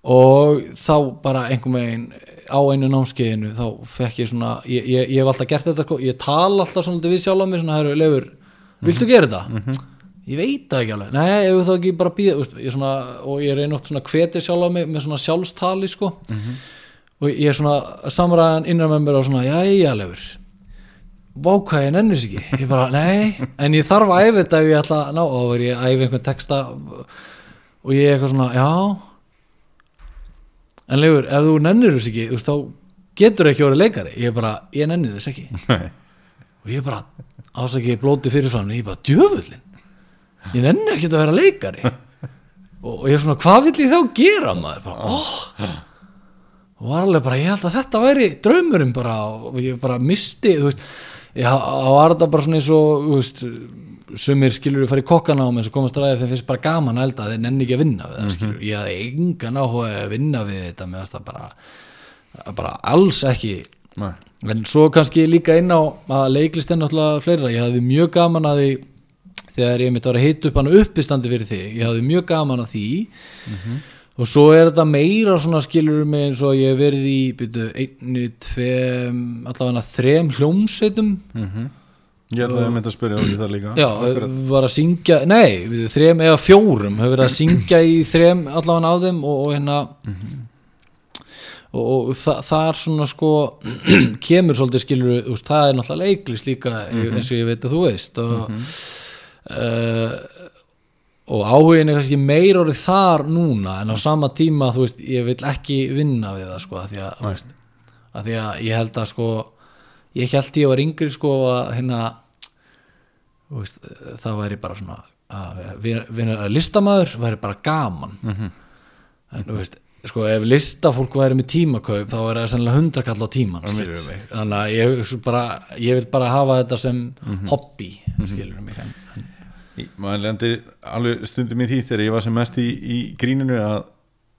Og þá bara einhver megin á einu námskeiðinu þá fekk ég svona, ég, ég, ég hef alltaf gert þetta sko, ég tala alltaf svona við sjálf á mig svona, herru, Leifur, viltu gera þetta? ég veit það ekki alveg, nei, ef þá ekki bara býða, veist, ég svona, og ég reyna oft svona hvetið sjálf á mig með svona sjálfstali sko, og ég er svona samræðan innan með mér á svona, jæja, Leifur vá hvað ég nennis ekki. Ég bara, nei, en ég þarf að æfa þetta ef ég ætla ná, og þá er ég að æfa einhvern texta og ég er eitthvað svona, já en Leifur, ef þú nennir þess ekki þú veist, þá getur ekki orðið leikari. Ég er bara, ég nenni þess ekki. Nei. og ég bara, ásaki blóti fyrirfram ég er bara, djöfullin ég nenni ekki að vera leikari. Og, og ég er svona, hvað vill ég þá gera maður, bara, óh og var alveg bara, ég held að þetta væri draumurinn bara, og ég bara misti þú veist, ég var þetta bara svona eins og, þú veist sumir skilur við fara í kokkana á mig sem komast ræði þeir finnst bara gaman að elda, þeir nenni ekki að vinna við það skilur, ég hafði engan áhuga að vinna við þetta með það bara bara alls ekki. Nei. en svo kannski líka inn á að leiklist er náttúrulega fleira, ég hafði mjög gaman að því þegar ég mitt var að hita upp hann uppistandi fyrir þig, ég hafði mjög gaman að því. Og svo er þetta meira svona skilur mig eins og ég verið í byrju, einni, tveim allavega þrem hljómsveitum ég ætlaði að mynda að spyrja á því það líka? Já, var að syngja, nei, við þrem eða fjórum, hefur verið að syngja í þrem allavega af þeim og, og hérna og, og það, það er svona sko kemur svolítið skilur þú veist, það er náttúrulega leiklist líka eins og ég veit að þú veist og uh, og áhugin er kannski meir orðið þar núna en á sama tíma þú veist, ég vil ekki vinna við það sko, að því að, að því að ég held að sko ég held ég var yngri sko að hérna veist, það væri bara svona að vera, listamaður væri bara gaman. En þú veist, sko ef listafólk væri með tímakaup þá er það sennilega hundrakall á tíman þannig að ég bara ég vil bara hafa þetta sem hobby skilur mig en, Í- maður lendir alveg stundum í því þegar ég var sem mest í, í gríninu að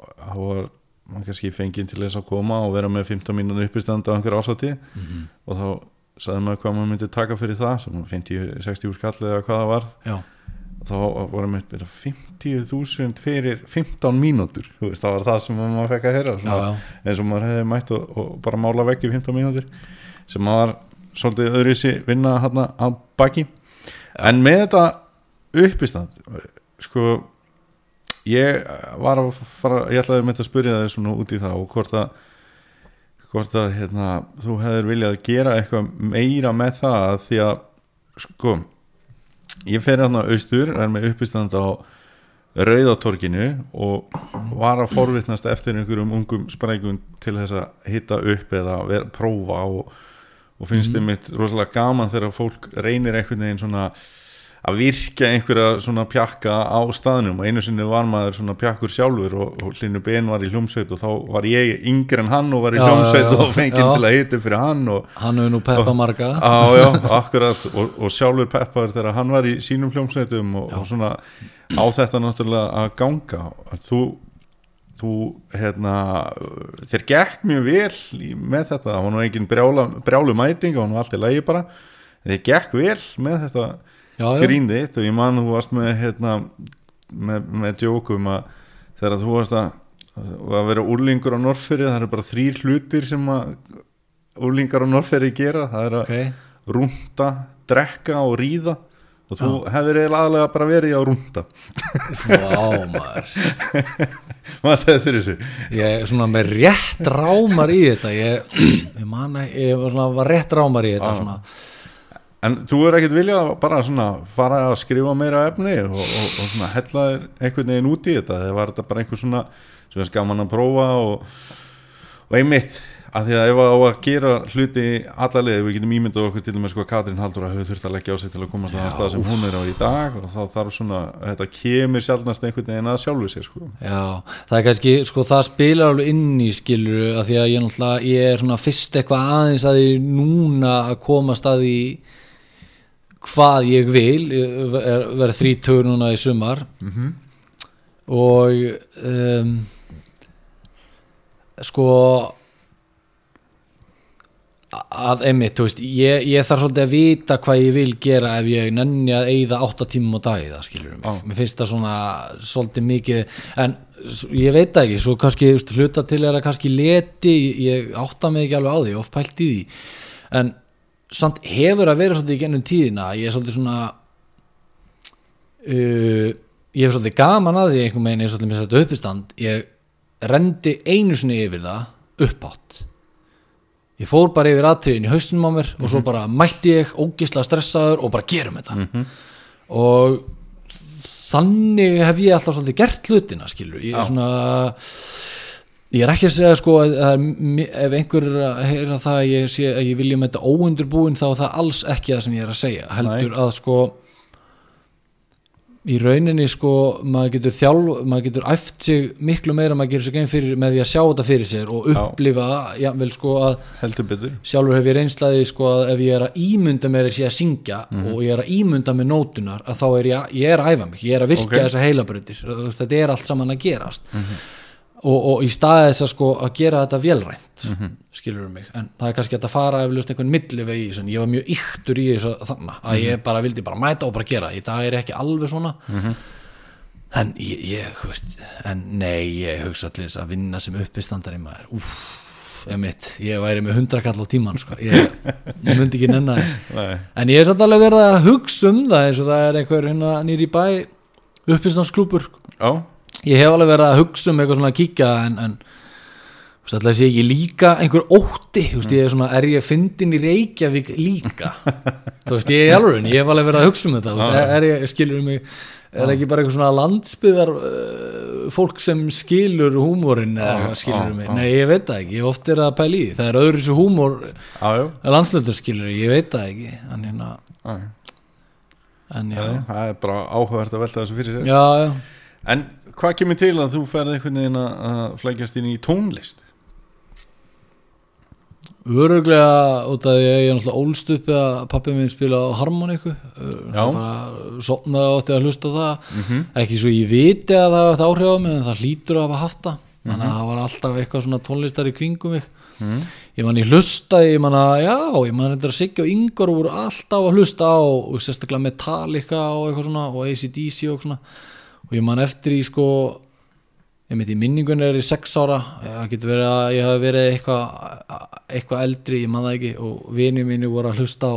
þá var maður kannski fengið til þess að koma og vera með 15 mínúna uppistand á einhver ásátti og þá sagði maður hvað maður myndi taka fyrir það sem 50-60 skall eða hvað það var. Já, þá vorum við 50.000 fyrir 15 mínútur. Veist, það var það sem maður fekk að heyra svona, já, eins og maður hefði mætt og, og bara mála veggi 15 mínútur sem maður svolítið öðruvísi vinna hérna á baki. En með þetta uppistand sko ég var að fara ég ætlaði með þetta að spyrja þig svona út í það og hvort að hvort að hérna, þú hefur viljað gera eitthvað meira með það að því að sko ég fer hérna austur, er með uppistand á Rauðatorkinu og var að forvitnast eftir einhverjum ungum sprækum til þess að hitta upp eða vera, prófa og, og finnst þið mitt rosalega gaman þegar fólk reynir einhvern veginn svona að virka einhverja svona pjakka á staðnum. Og einu sinni var maður svona pjakkur sjálfur og, og Hlynur Ben var í hljómsveit og þá var ég yngri en hann og var í Já, hljómsveit já, já. og fengið til að hitta upp fyrir hann og hann hefur nú peppa marga. Já, já, akkurat. Og, og sjálfur Peppar þegar hann var í sínum hljómsveitum og, og svona á þetta náttúrulega að ganga. Þú, þú hérna þér gekk mjög vel með þetta, það var engin brjálu mæting, það var nú allt í lagi bara. Þér gekk vel með þetta grín þitt og ég man þú varst með hérna, með, með djókum að þegar þú varst að, að vera úrlingur á Norrfyrir, það eru bara þrýr hlutir sem að úrlingar á Norrfyrir gera, það er að ok. rúnda, drekka og ríða. Og þú hefur eiginlega aðlega bara verið að rúnda Vá maður. Maður stæði fyrir þessu? Ég er svona með rétt rámar í þetta. Ég, ég man Ég var, svona, var rétt rámar í þetta svona. En þú er ekkert viljað bara svona fara að skrifa meira efni og, og, og svona hella þér einhvern veginn út í þetta? Þegar var þetta bara einhver svona sem er gaman að prófa og, og einmitt að því að ef að á að gera hluti allarlega, við getum ímyndað okkur til með sko Katrín Haldur að hefur þurft að leggja á sig til að komast að það stað sem hún er á í dag og þá þarf svona, þetta kemur sjálfnast einhvern veginn að sjálfu sér sko. Já, það er kannski, sko það spilar alveg inn í skilur að því að ég náttúrulega, ég er svona fyrst eitthvað aðeins að ég núna að komast að því hvað ég vil, er, verið þrítur núna í sumar -hmm. og um, sko að einmitt, þú veist, ég, ég þarf svolítið að vita hvað ég vil gera ef ég nenni að eyða átta tímum á dag það skilur mig, Já. mér finnst það svona svolítið mikið, en ég veit ekki, svo kannski hluta til er að kannski leti, ég átta mig ekki alveg á því, of pælt í því en samt hefur að vera svolítið í gennum tíðina, ég er svolítið svona uh, ég hef svolítið gaman að því einhvern veginn eins og allir mér þetta uppistand. Ég rendi einu sinni yfir það uppátt ég fór bara yfir atriðin í haustunum á mér og svo bara mætti ég ógislega stressaður og bara gerum þetta. Og þannig hef ég alltaf svolítið gert hlutina skilur, ég er svona ég er ekki að segja sko að, að, ef einhver er að heyra það að ég, sé, að ég vilja með þetta óundurbúin þá er það alls ekki það sem ég er að segja heldur að sko í rauninni sko maður getur þjálf, maður getur æft sig miklu meira maður gerir sig gein fyrir með því að sjá þetta fyrir sér og Já. upplifa, jafnvel sko að sjálfur hef ég reynslaði sko að ef ég er að ímynda mér að sé að syngja Mhm. og ég er að ímynda mér nótunar að þá er ég, ég er að æfa mig, ég er að virka Ok. Þessa heilabrautir, Þú veist, þetta er allt saman að gerast og, og í staði þess að sko að gera þetta vélrænt Mhm. skilur mig, en það er kannski að fara eflust einhvern millivegi í þessu, ég var mjög yktur í þessu þannig, að Mhm. ég bara vildi bara mæta og bara gera, í dag er ég ekki alveg svona en ég, ég veist, en nei, ég hugsa allir þess að vinna sem uppistandari maður, úff emitt, ég væri með hundra kall á tíman sko. ég, ég myndi ekki því Nei. en ég er samt alveg verið að hugsa um það eins og það er einhver hérna nýri í bæ uppistandsklúpur Já, ég hef alveg verið að hugsa um eitthvað svona að kíkja en, en þú veist, sé ég líka einhver ótti, þú veist, ég er svona er ég fyndin í Reykjavík líka? Þú veist, ég er alveg, ég hef alveg verið að hugsa um þetta, veist, er ég, skilur mig er ekki bara eitthvað svona landsbyðar uh, fólk sem skilur húmórin eða skilur mig, nei ég veit það ekki ég oft er að pæla í, því. það er öðru þessu húmór landslöldur skilur, ég veit það ekki en hérna, en já Það er bara áhugavert að velta þessu fyrir sér. Já, já, En hvað kemur til að þú ferð einhvern veginn að- flækjast inn í tónlist? Öruglega út af því að ég er náttúrulega ólst upp að pappi minn spila á bara sopnaði átti að hlusta það. Ekki svo ég viti að það hafa áhrif á mig en það hlýtur að hafa haft það. Þannig að það var alltaf eitthvað svona tónlistar í kringum mig. Ég man ég hlustaði ég man að já, ég man þetta að Siggi og Ingar voru alltaf að hlusta á og sérstaklega Metallica og eitthvað svona og ACDC og svona og ég man eftir í sko ég myndi í minningunni er í sex ára. Það getur verið að ég hafi verið eitthvað eitthvað eldri, ég man það ekki. Og vinið mínu voru að hlusta á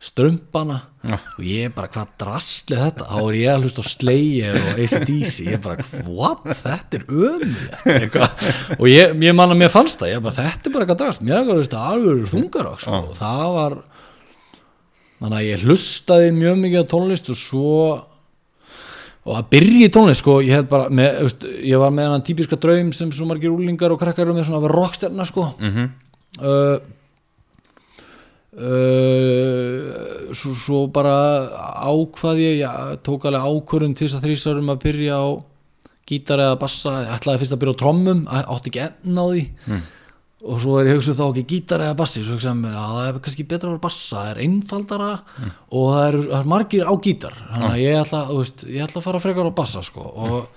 strömpana Já. og ég bara hvað drastli þetta, þá er ég að hlusta á Slayer og ACDC, ég bara what, þetta er ömulegt og ég, ég man að mér fannst það. Ég bara þetta er bara eitthvað drast, mér er að hlusta alveg þungar sko. og það var þannig að ég hlustaði mjög mikið á tónlist og svo og að byrja í tónlist sko, ég, bara með, veist, ég var með hann típiska draum sem svo margir úlingar og krakkar eru með svona að vera rockstjarna sko. Mhm. uh, uh, svo, svo bara ákvað ég, ég tók alveg ákvörðun til þess að þrísarum að byrja á gítar eða bassa, ég ætlaði fyrst að byrja á trommum átti ekki enn á því og svo er ég hugsuð þá ekki gítar eða bassi svo hugsaði mér að það er kannski betra að vera bassa það er einfaldara og það er, það er margir á gítar þannig að ég ætla, veist, ég ætla að fara frekar á bassa sko. og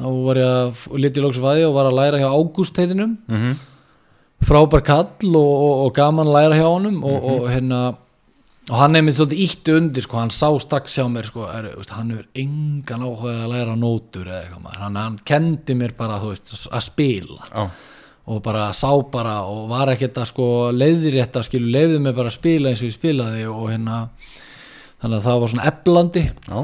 þá var ég að liti lóks vaði og var að læra hjá Ágúst heitinum Mhm. frábær kall og, og, og gaman læra hjá honum og, og hérna og hann er mér svolítið ítti undir sko, hann sá strax hjá mér sko, er, veist, hann hefur engan áhuga að læra nótur eða eitthvað hann, hann kendi mér bara veist, að spila. Já, og bara sá bara og var ekkert að sko leiðrétt að skilu leiði mig bara að spila eins og ég spilaði og hérna þannig að það var svona eflandi. Já,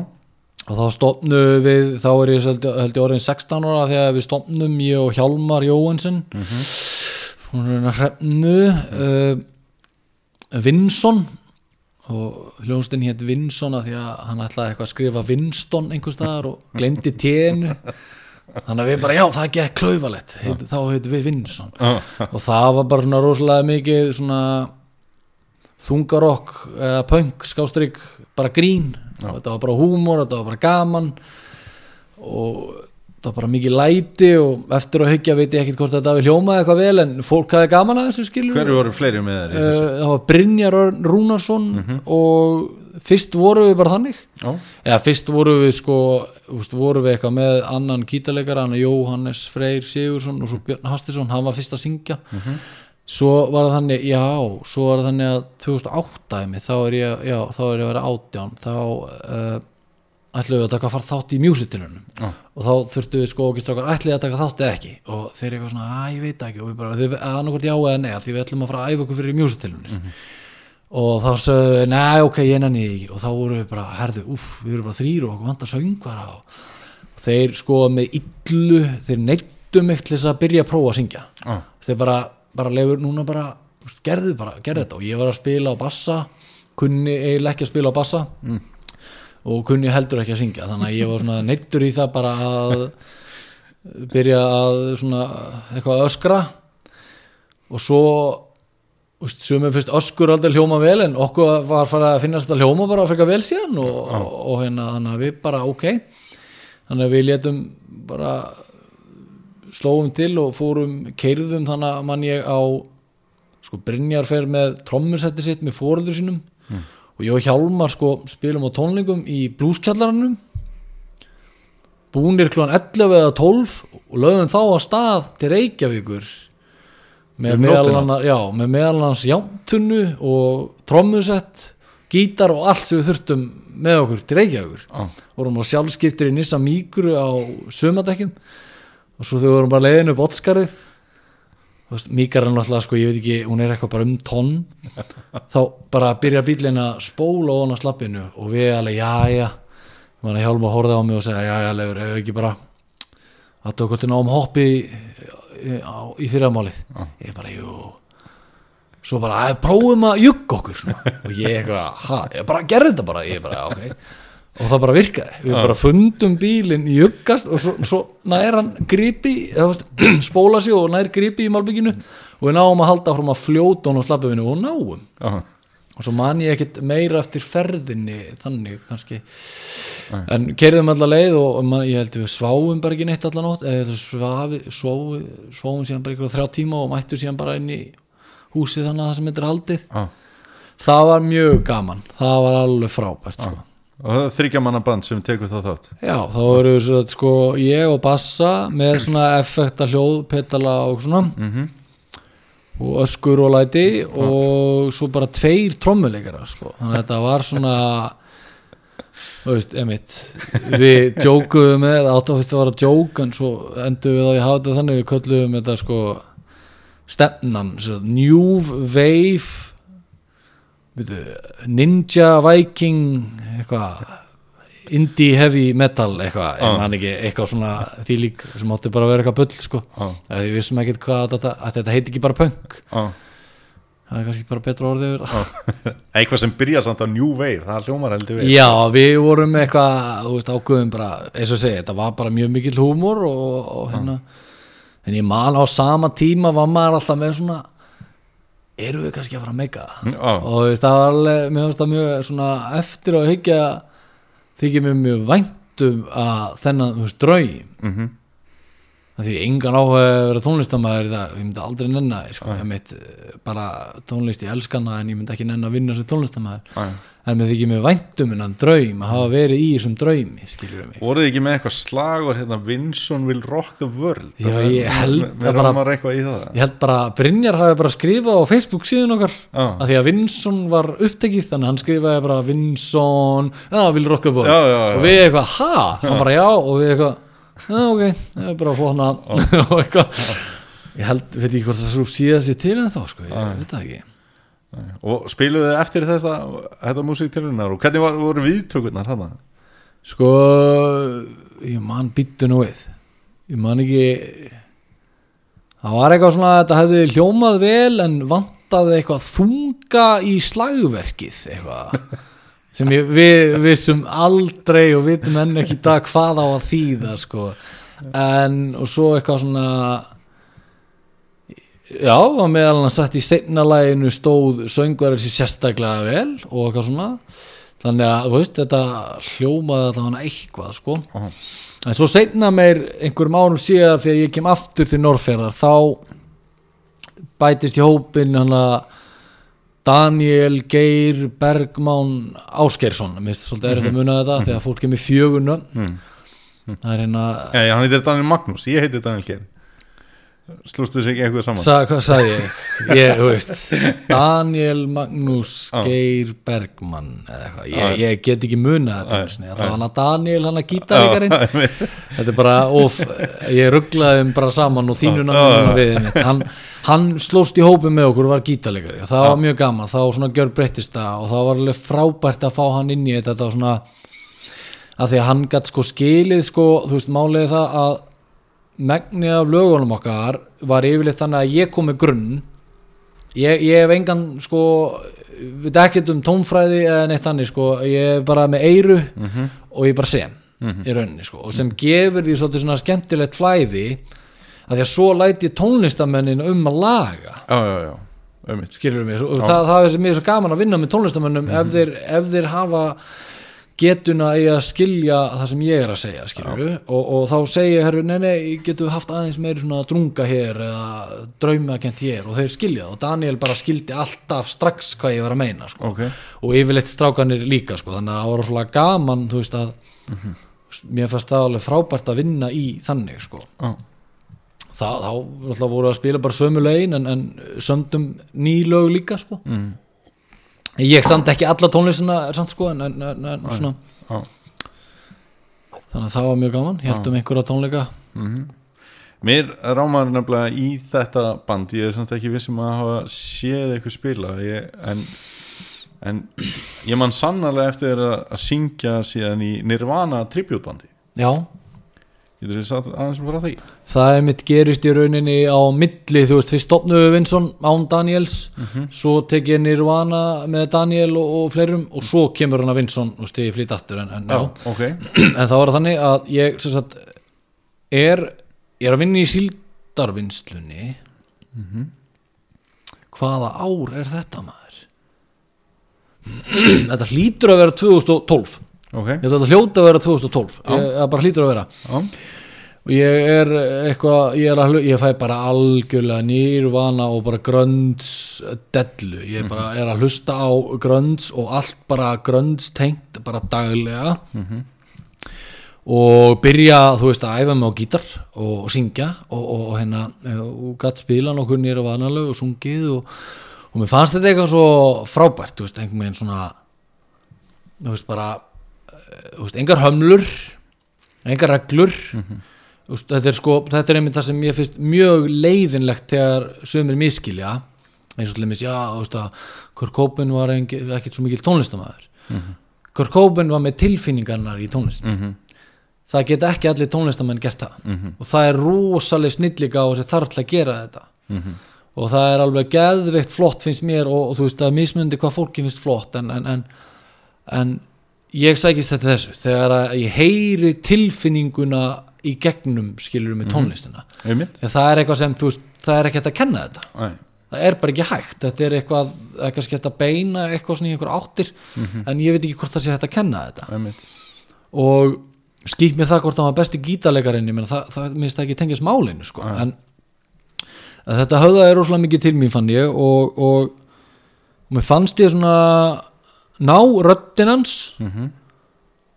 og þá stopnu við þá er ég held, ég orðin 16 ára þegar við stopnum ég og Hjálmar Jóhansen. Svona hrefnu uh, Vinsson. Og hljónstinn hétt Vinsson að því að hann ætlaði eitthvað að skrifa Vinston einhvers staðar og glemdi ténu þannig að við bara, já, það gekk klaufalett heit, þá heitum við Vinson Já. og það var bara svona rosalega mikið svona þungarokk eða punk, skástrík bara grín, og þetta var bara húmor þetta var bara gaman og það var bara mikið læti og eftir að hyggja veit ég ekkert hvort þetta við hljómaði eitthvað vel en fólk hafði gaman að þessu skilur Hverju voru fleiri með þessu? Uh, það var Brynjar Rúnarsson og fyrst voru við bara þannig. Já, eða fyrst voru við sko úst, voru við eitthvað með annan kýtaleikara hann er Jóhannes Freyr Sigursson og svo Björn Hastisson, hann var fyrst að syngja. Svo var það þannig, já svo var það þannig að 2008 einmitt, þá er ég, já, þá er ég að vera átján þá uh, ætlum við að taka að fara þátt í musitilunum Já. og þá þurftu við sko ekki strákar ætlið að taka þátt eða ekki? Og þeir eru eitthvað svona, að ég veit ekki. Og við bara, þið annarkvort já eða nei því við ætlum að fara að æfa okkur fyrir musitilunum og þá sagði, nei ok, ég nenni því ekki. Og þá voru við bara, herðu, uff, við erum bara þrýr og okkur vantar söngvara. Og, þeir sko með illu þeir neittu mig til þess að byrja að prófa að syngja. Já, þeir bara, bara lefur núna bara, gerðu bara, gerðu þetta. Og ég var að spila á bassa kunni eiginlega ekki að spila á bassa. Og kunni heldur ekki að syngja. Þannig að ég var svona neittur í það bara að byrja að svona eitthvað að öskra. Og svo sumum fyrst öskur aldrei hljóma vel en okkur var farið að finnast þetta hljóma bara fyrir vel síðan og, og, og hérna þannig að við bara ok. Þannig að við létum bara slóum til og fórum keirðum þannig að mann ég á sko Brynjar fer með trommusetti sitt með fóröldur sínum. Og ég og Hjálmar sko spilum á tónleikum í blúskjallaranum búnir klúan 11 eða 12 og lögum þá að stað til Reykjavíkur með Um meðal nóttina? annars já, með meðal annars jántunnu og trommusett gítar og allt sem við þurftum með okkur til Reykjavíkur. Já, vorum á sjálfskiptir í Nissa Míkru á sömadekkjum og svo þau vorum bara leiðin upp Ottskarið Míkar er náttúrulega sko, ég veit ekki hún er eitthvað bara um tonn þá bara byrja bílinn að spóla ofan á slappinu og við alveg, já, já. Mann að hjálma að horfa á mig og segja, já, já, legur, ef við ekki bara að tók hvort náum hoppi á- í fyrramálið. Ég bara, jú. Svo bara, að prófum að jugga okkur. Og ég eitthvað, ha, ég bara gerði þetta bara, ég bara, ok. Og það bara virkaði, við bara fundum bílinn juggast og svo, svo nær hann gripi, spóla sig og nær gripi í malbygginu. Og við náum að halda fram að fljóta hún á slappefinu og náum. Já, og svo man ég ekkert meira eftir ferðinni þannig kannski en kerðum allar leið og man, ég held við sváum bara ekki neitt allar nótt eða sváum, síðan bara ykkur á þrjá tíma og mættu síðan bara inn í húsið þannig að það sem er haldið já. það var mjög gaman, það var alveg frábært sko. Og það er þryggja manna band sem tekur það þátt já, þá eru sko, ég og Bassa með svona effekta hljóð, petala og svona Mhm. og öskur og læti og svo bara tveir trommuleikara sko. þannig að þetta var svona þú veist, emitt við jókuðum með, áttafist að vara jók en svo endur við að ég hafa þetta þannig við kölluðum þetta sko stefnan, svo, New Wave veitu, Ninja Viking eitthvað indie heavy metal eitthvað, Já. en hann ekki eitthvað svona því lík sem átti bara að vera eitthvað bull sko, Já, að við vissum ekkert hvað þetta, að þetta heiti ekki bara punk. Já það er kannski bara betra orðið. Eitthvað sem byrja samt á New Wave, það hljómar heldur við Já, við vorum eitthvað veist, ákveðum bara, eins og segja þetta var bara mjög mikill húmor og, og hérna en ég man á sama tíma var maður alltaf með svona eru við kannski að fara að meika Já, og veist, það var alveg, mér finnst það mjög svona eftir að hyggja þykir mér mjög væntum að þennan, veist, draum. Mhm, að því engan áhuga að vera tónlistamæður ég myndi aldrei nenna því, sko, mitt bara tónlist ég elskana en ég myndi ekki nenna að vinna sem tónlistamæður en mér þykir mér væntum en draum að hafa verið í þessum draumi Voruð ekki með eitthvað slagur hérna Vinson will rock the world? Já, ég held Við það? Bara- ég held bara að Brynjar hafi bara skrifað á Facebook síðan okkar að því að Vinson var upptekið þannig að hann skrifaði bara Vinson já, vil rocka bóð Já, já, já. og við eitthvað, ha? hann bara já og við eitthvað, ok, það er bara flóna og eitthvað. Ég held, veit ekki hvort það svo síða sér til en þá sko, ég veit það ekki. Og spiluðu þið eftir þessa þetta músíktilunar og hvernig var, voru viðtökurnar hana? Sko, ég man býttu nú við. Ég man ekki Það var eitthvað svona að þetta hefði hljómað vel en vantaði eitthvað þunga í slagverkið eitthvað sem ég, við vissum aldrei og vitum enn ekki dag hvað á að þýða sko. en og svo eitthvað svona já, var meðal hann sagt í seinna laginu stóð söngverðar sér sérstaklega vel og eitthvað svona þannig að, þú veist, þetta hljómaði að það hana eitthvað, sko Aha. en svo seinna meir einhverjum árum síðar þegar ég kem aftur til Norrferðar þá bætist í hópin hann að Daniel Geir Bergmán Ásgeirsson. Mér finnst svolítið erfitt að muna þetta þegar fólk kemur fjöguna það er hérna já, hann heitir Daniel Magnús, ég heiti Daniel Geir Slústu þessu ekki eitthvað saman? Sa, hvað sagði ég? ég veist, Daniel Magnús. Geir Já. ég, ég get ekki muna þetta það var hann að Daniel hann að gítaríkarinn þetta er bara of ég rugglaði þeim bara saman og þínuna við hann, hann slóst í hópi með okkur og var gítalegari og það var mjög gaman, þá svona gjör breyttist það og það var alveg frábært að fá hann inn í þetta. Þetta var svona að því að hann gætt sko skilið sko, þú veist, málið er það að megni af lögunum okkar var yfirleitt þannig að ég kom með grunn. Ég, ég hef engan sko við ekkert um tónfræði eða neitt þannig sko, ég er bara með eyru og ég bara sem í rauninni sko, og sem gefur því svona skemmtilegt flæði að því að svo læti tónlistamennin um að laga. Já, já, já, einmitt. Skilur mig, og það, það er mér svo gaman að vinna með tónlistamönnum ef, þeir, ef þeir hafa getuna í að skilja það sem ég er að segja og, og þá segja herru, nei, nei, getum við haft aðeins meiri svona drunga hér eða draumakent hér? Og þeir skilja það. Og Daniel bara skildi alltaf strax hvað ég var að meina sko. Ok, og yfirleitt strákanir líka sko. þannig að það var svona gaman veist að mér fannst það alveg frábært að vinna í þannig sko. Það, þá voru að spila bara sömu lögin en, en sömdum ný lög líka sko. Mm. Ég samt ekki alla tónlistina er samt sko en, en, en, en svona. já. Þannig að það var mjög gaman, heldum einhverja tónleika. Mér rámar nefnilega í þetta band. Ég er samt ekki vissum að hafa séð eitthvað spila. Ég, en, en ég man sannarlega eftir að, að syngja síðan í Nirvana tributbandi já, Getur þið sagt aðeins frá því? það er mitt gerist í rauninni á milli, þú veist, fyrst stopnuðu Vinsson án Daniels, svo tek ég Nirvana með Daniel og, og fleirum og svo kemur hann að Vinsson og stegi flýtt aftur en, en, já. ok. En það var þannig að ég sagt, er, er að vinna í síldarvinnslunni. Hvaða ár er þetta maður? Þetta hlýtur að vera 2012 Ok, ég held að þetta hljóta að vera 2012 ég, það bara hlýtur að vera. Já, og ég er eitthvað ég, er ég fæ bara algjörlega nýrvana og bara grönns dellu, ég bara er að hlusta á grönns og allt bara grönns tengt bara daglega. Og byrja þú veist að æfa mig á gítar og, og syngja og, og, og hérna eh, og gætt spila nokkur nýrvana og sungið og, og mér fannst þetta eitthvað svo frábært, þú veist, einhvern veginn svona þú veist bara veist, engar hömlur engar reglur. Þú veist, þetta er sko, þetta er einmitt það sem ég finnst mjög leiðinlegt þegar sömur miskilja eins og til dæmis, já, þú veist að Kurt Cobain var ekkert svo mikil tónlistamæður Kurt Cobain var með tilfinningarnar í tónlist. Það geta ekki allir tónlistamenn gert það. Og það er rosaleg snillika og þessi þarf til að gera þetta. Og það er alveg geðveikt flott finnst mér og, og þú veist að mismundi hvað fólki finnst flott en, en, en, en ég sækist þetta þessu þegar að ég heyri tilfinninguna í gegnum skilur með tónlistina. Einmitt. Þegar það er eitthvað sem þú veist það er ekki hægt að kenna þetta. Æ, það er bara ekki hægt, þetta er eitthvað það er kannski hægt að beina eitthvað svona í einhver áttir en ég veit ekki hvort það sé hægt að kenna þetta. Einmitt. Og skýt mér það hvort það var besti gítalegarinn ég meina það, það minnst ekki tengjast málinu sko. en þetta höfða er rosalega mikið til mín fann ég og, og, og mér fannst ég svona ná röddinn hans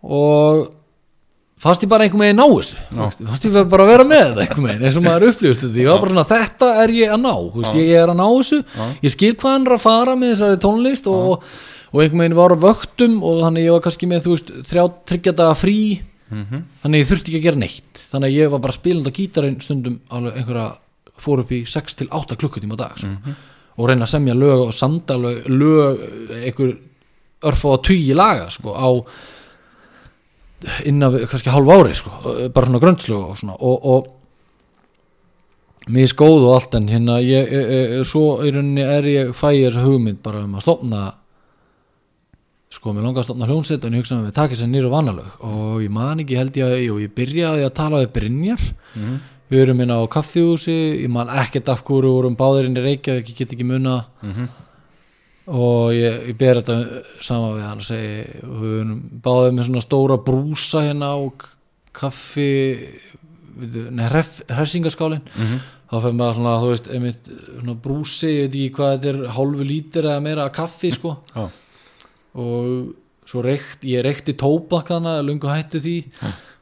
og fannst ég bara einhver meginn ná þessu. Fannst ég bara að vera með þetta einhver meginn eins og maður upplýðust þetta, ég var bara svona þetta er ég að ná, veist, ég er að ná þessu. Ég skil hvað hann er að fara með þessari tónlist og, og einhver meginn var á vöktum og þannig ég var kannski með þú veist, þrjá tryggja daga frí. Þannig ég þurfti ekki að gera neitt. Þannig ég var bara spilandi á gítarinn stundum einhverja fór upp í 6 til 8 klukkutíma dag sko. og reyna að semja lög og samdalög lög, einhver örf á að tugi laga sko, á innan við kannski hálf ári sko, bara svona gröndslög og svona. Og, og mér er skóð og allt en hérna ég, ég, ég, svo í rauninni er ég fæ ég þessa hugmynd bara um að stopna sko, mér langar að stofna hljónsett og ég hugsaði með takið sem nýru vanalög og ég man ekki held ég að og ég byrjaði að tala við Brynjar. Við erum inn á kaffihúsi ég man ekkert af hverju við vorum báðir inn í Reykjavík ég get ekki muna og ég, ég ber þetta sama við hann og segi erum báðið með svona stóra brúsa hérna á kaffi við- nei, href, hressingaskálin þá fyrir maður svona, þú veist, einmitt svona brúsi, ég veit ekki hvað þetta er hálfu lítir eða meira af kaffi, sko. Já. og svo reykt, ég reykti tóbak þannig að lungu hættu því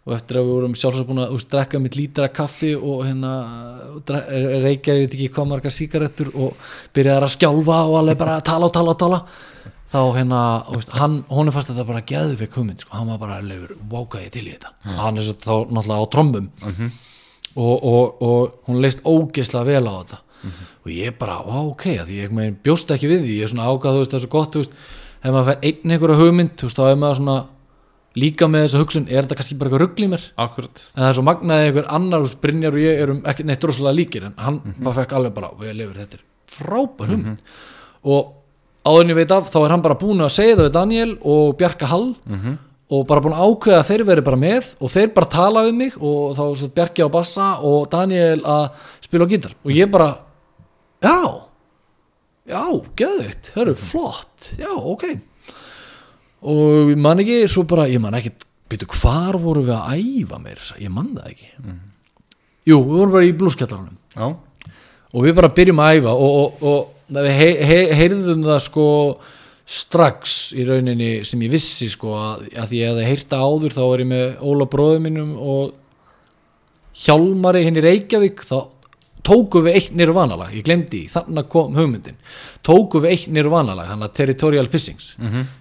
og eftir að við vorum sjálfsagt búin að úst, drekka mitt lítra kaffi og hérna reykjaði, ég veit ekki hvað margar sígarettur og byrjaði að skjálfa og alveg bara að tala og tala og tala. Þá hérna, úst, hann, honum fannst þetta bara geðvik hugmynd, sko, hann var bara leifur, váka ég til í þetta, hann er svo þá náttúrulega á trombum. Og, og, og hún leist ógeðslega vel á þetta. Og ég bara, ok, að því ég megin bjóst ekki við því, ég er svona ágað, þú veist, það er svo gott, þú veist, ef maður fær einn einhverja hugmynd, þú veist, þá er maður svona líka með þessa hugsun, er þetta kannski bara eitthvað rugl í mér, akkurat en það er svo magnaði einhver annar, veist, Brynjar og ég erum ekki neitt rosalega líkir, en hann bara fekk alveg bara, við lifur, þetta frábær hugmynd. Og áður en ég veit af, þá er hann bara búin að segja það við Daniel og Bjarka Hall og bara búin að ákveða að þeir veri bara með og þeir bara tala við mig og þá Bjarki á bassa og Daniel að spila á gítar. Og ég bara já, já, geðvitt það eru flott, já, ok og ég man ekki svo bara, ég man ekki, byrju hvar voru við að æfa meir, ég man það ekki. Jú, við vorum bara í blúskjallaranum já, og við bara byrjum að æfa og, og, og við hei, hei, heyrðum það sko strax í rauninni sem ég vissi sko að, að ég hefði heyrta áður þá er ég með Óla bróðum mínum og Hjálmari hinn í Reykjavík þá tóku við eitt nirvanalag, ég glemdi þannig kom hugmyndin. Tóku við eitt nirvanalag, hann að Territorial Pissings.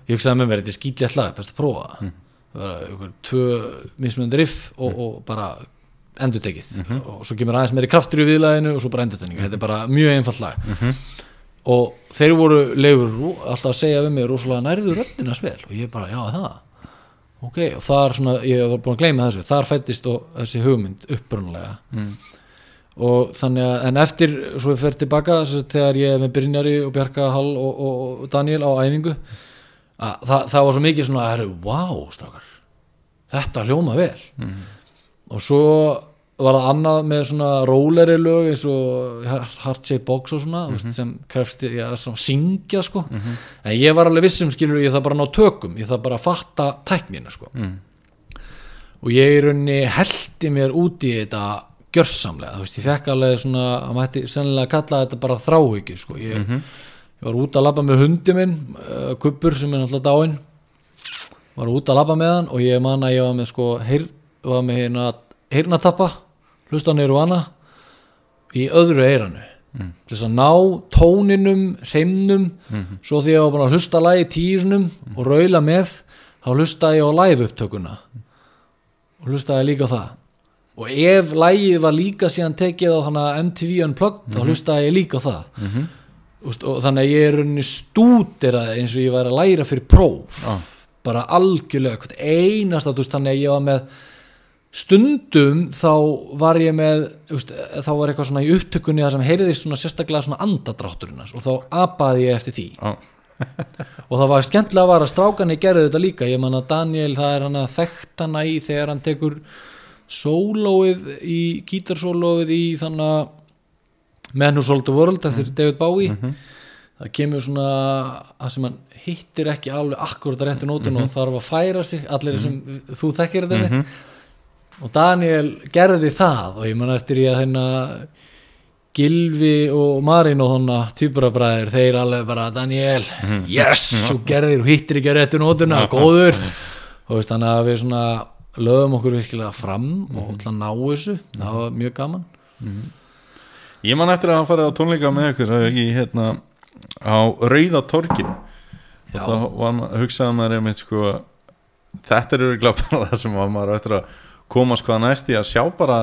Ég hugsaði með mér, þetta er skýtlega slag best að prófa það. Það var einhver tvö mismunandi riff og, og bara endurtekið. Og svo kemur aðeins meiri kraftur í viðlæðinu og svo bara endurtekning, þetta er bara mjög einfalt lag. Og þeir voru leifur rú- alltaf að segja við mig rosalega nærðu röddina spil og ég bara, já það. Ok, og þar svona, ég var búin að gleyma þessu. Þar fættist þessi hugmynd upprunalega og þannig að, en eftir svo ég fer tilbaka þess að þegar ég er með Brynjari og Bjarka Hall og, og, og Daniel á æfingu að það, það var svo mikið svona, herru, wow, strákar þetta hljóma vel. Og svo var það annað með svona róleri lög eins og Heart Shape Box og svona mm sem krefst ég að syngja sko. En ég var alveg vissum skilur ég það bara ná tökum ég það bara fatta tæknina sko. Og ég í rauninni heldi mér út í þetta gjörsamlega, þú veist, ég fekk alveg svona að mætti sennilega kalla þetta bara þráhyggju sko, ég, ég var út að labba með hundi minn, uh, kuppur sem er náttúrulega dáinn. Var út að labba með hann og ég man að ég var með sko, heyr, var með hérna heyrnatappa, hlusta hann eru hana í öðru eyranu. Mm. þess að ná tóninum hreimnum, svo því ég var búin að hlusta lagi tísunum og raula með þá hlusta ég á live upptökuna og hlustaði líka á það og ef lægið var líka síðan tekið á að MTV Unplugged þá hlustaði ég líka á það. Úst, og þannig að ég er rauninni stúderað eins og ég væri að læra fyrir próf. Bara algjörlega þú veist, þannig að ég var með stundum þá var ég með úst, þá var eitthvað svona í upptökunni það sem heyriðist svona sérstaklega svona andadrátturinn og þá apaði ég eftir því. Já, og það var skemmtilega var að strákanni gerði þetta líka, ég man að Daniel það er hann að þekkt hana í þegar hann tekur sólóið í gítarsólóið í þannig að Man Who Sold the World eftir David Bowie. Það kemur svona að sem hann hittir ekki alveg akkurat að réttu nótun og þarf að færa sig. Allir sem þú þekkir þetta mitt og Daniel gerði það og ég man eftir ég að hérna Gilvi og Marín og þannig týpurabræðir, þeir alveg bara Daniel, yes, þú gerðir og hittir ekki að réttu nótuna, góður. Og veist þannig að við svona lögum okkur virkilega fram og ætla að ná þessu, það var mjög gaman. Ég man eftir að hann farið á tónleika með ykkur í, hérna, á Rauða torgin og þá maður, hugsaði maður einmitt sko þetta er örgulega bara það sem maður eftir að komast hvað næst í að sjá bara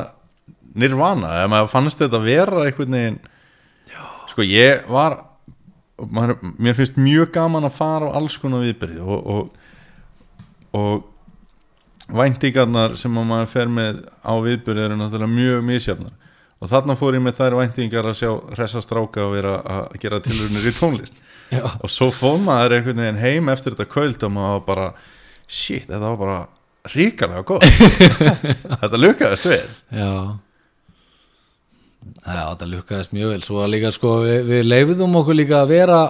nirvana, eða maður fannst þetta vera einhvern veginn sko ég var maður, mér finnst mjög gaman að fara á alls konar viðbyrði og, og, og væntingarnar sem að maður fer með á viðbyrði eru náttúrulega mjög misjafnar. Og þarna fór ég með þær væntingar að sjá hressa stráka og vera að gera tilrunir í tónlist. Já, og svo fór maður einhvern veginn heim eftir þetta kvöld og maður bara shit, þetta var bara ríkalega gott. Þetta lukkaðist vel. Já. Já, það lukkaðist mjög vel. Svo að líka sko, við, við leifðum okkur líka að vera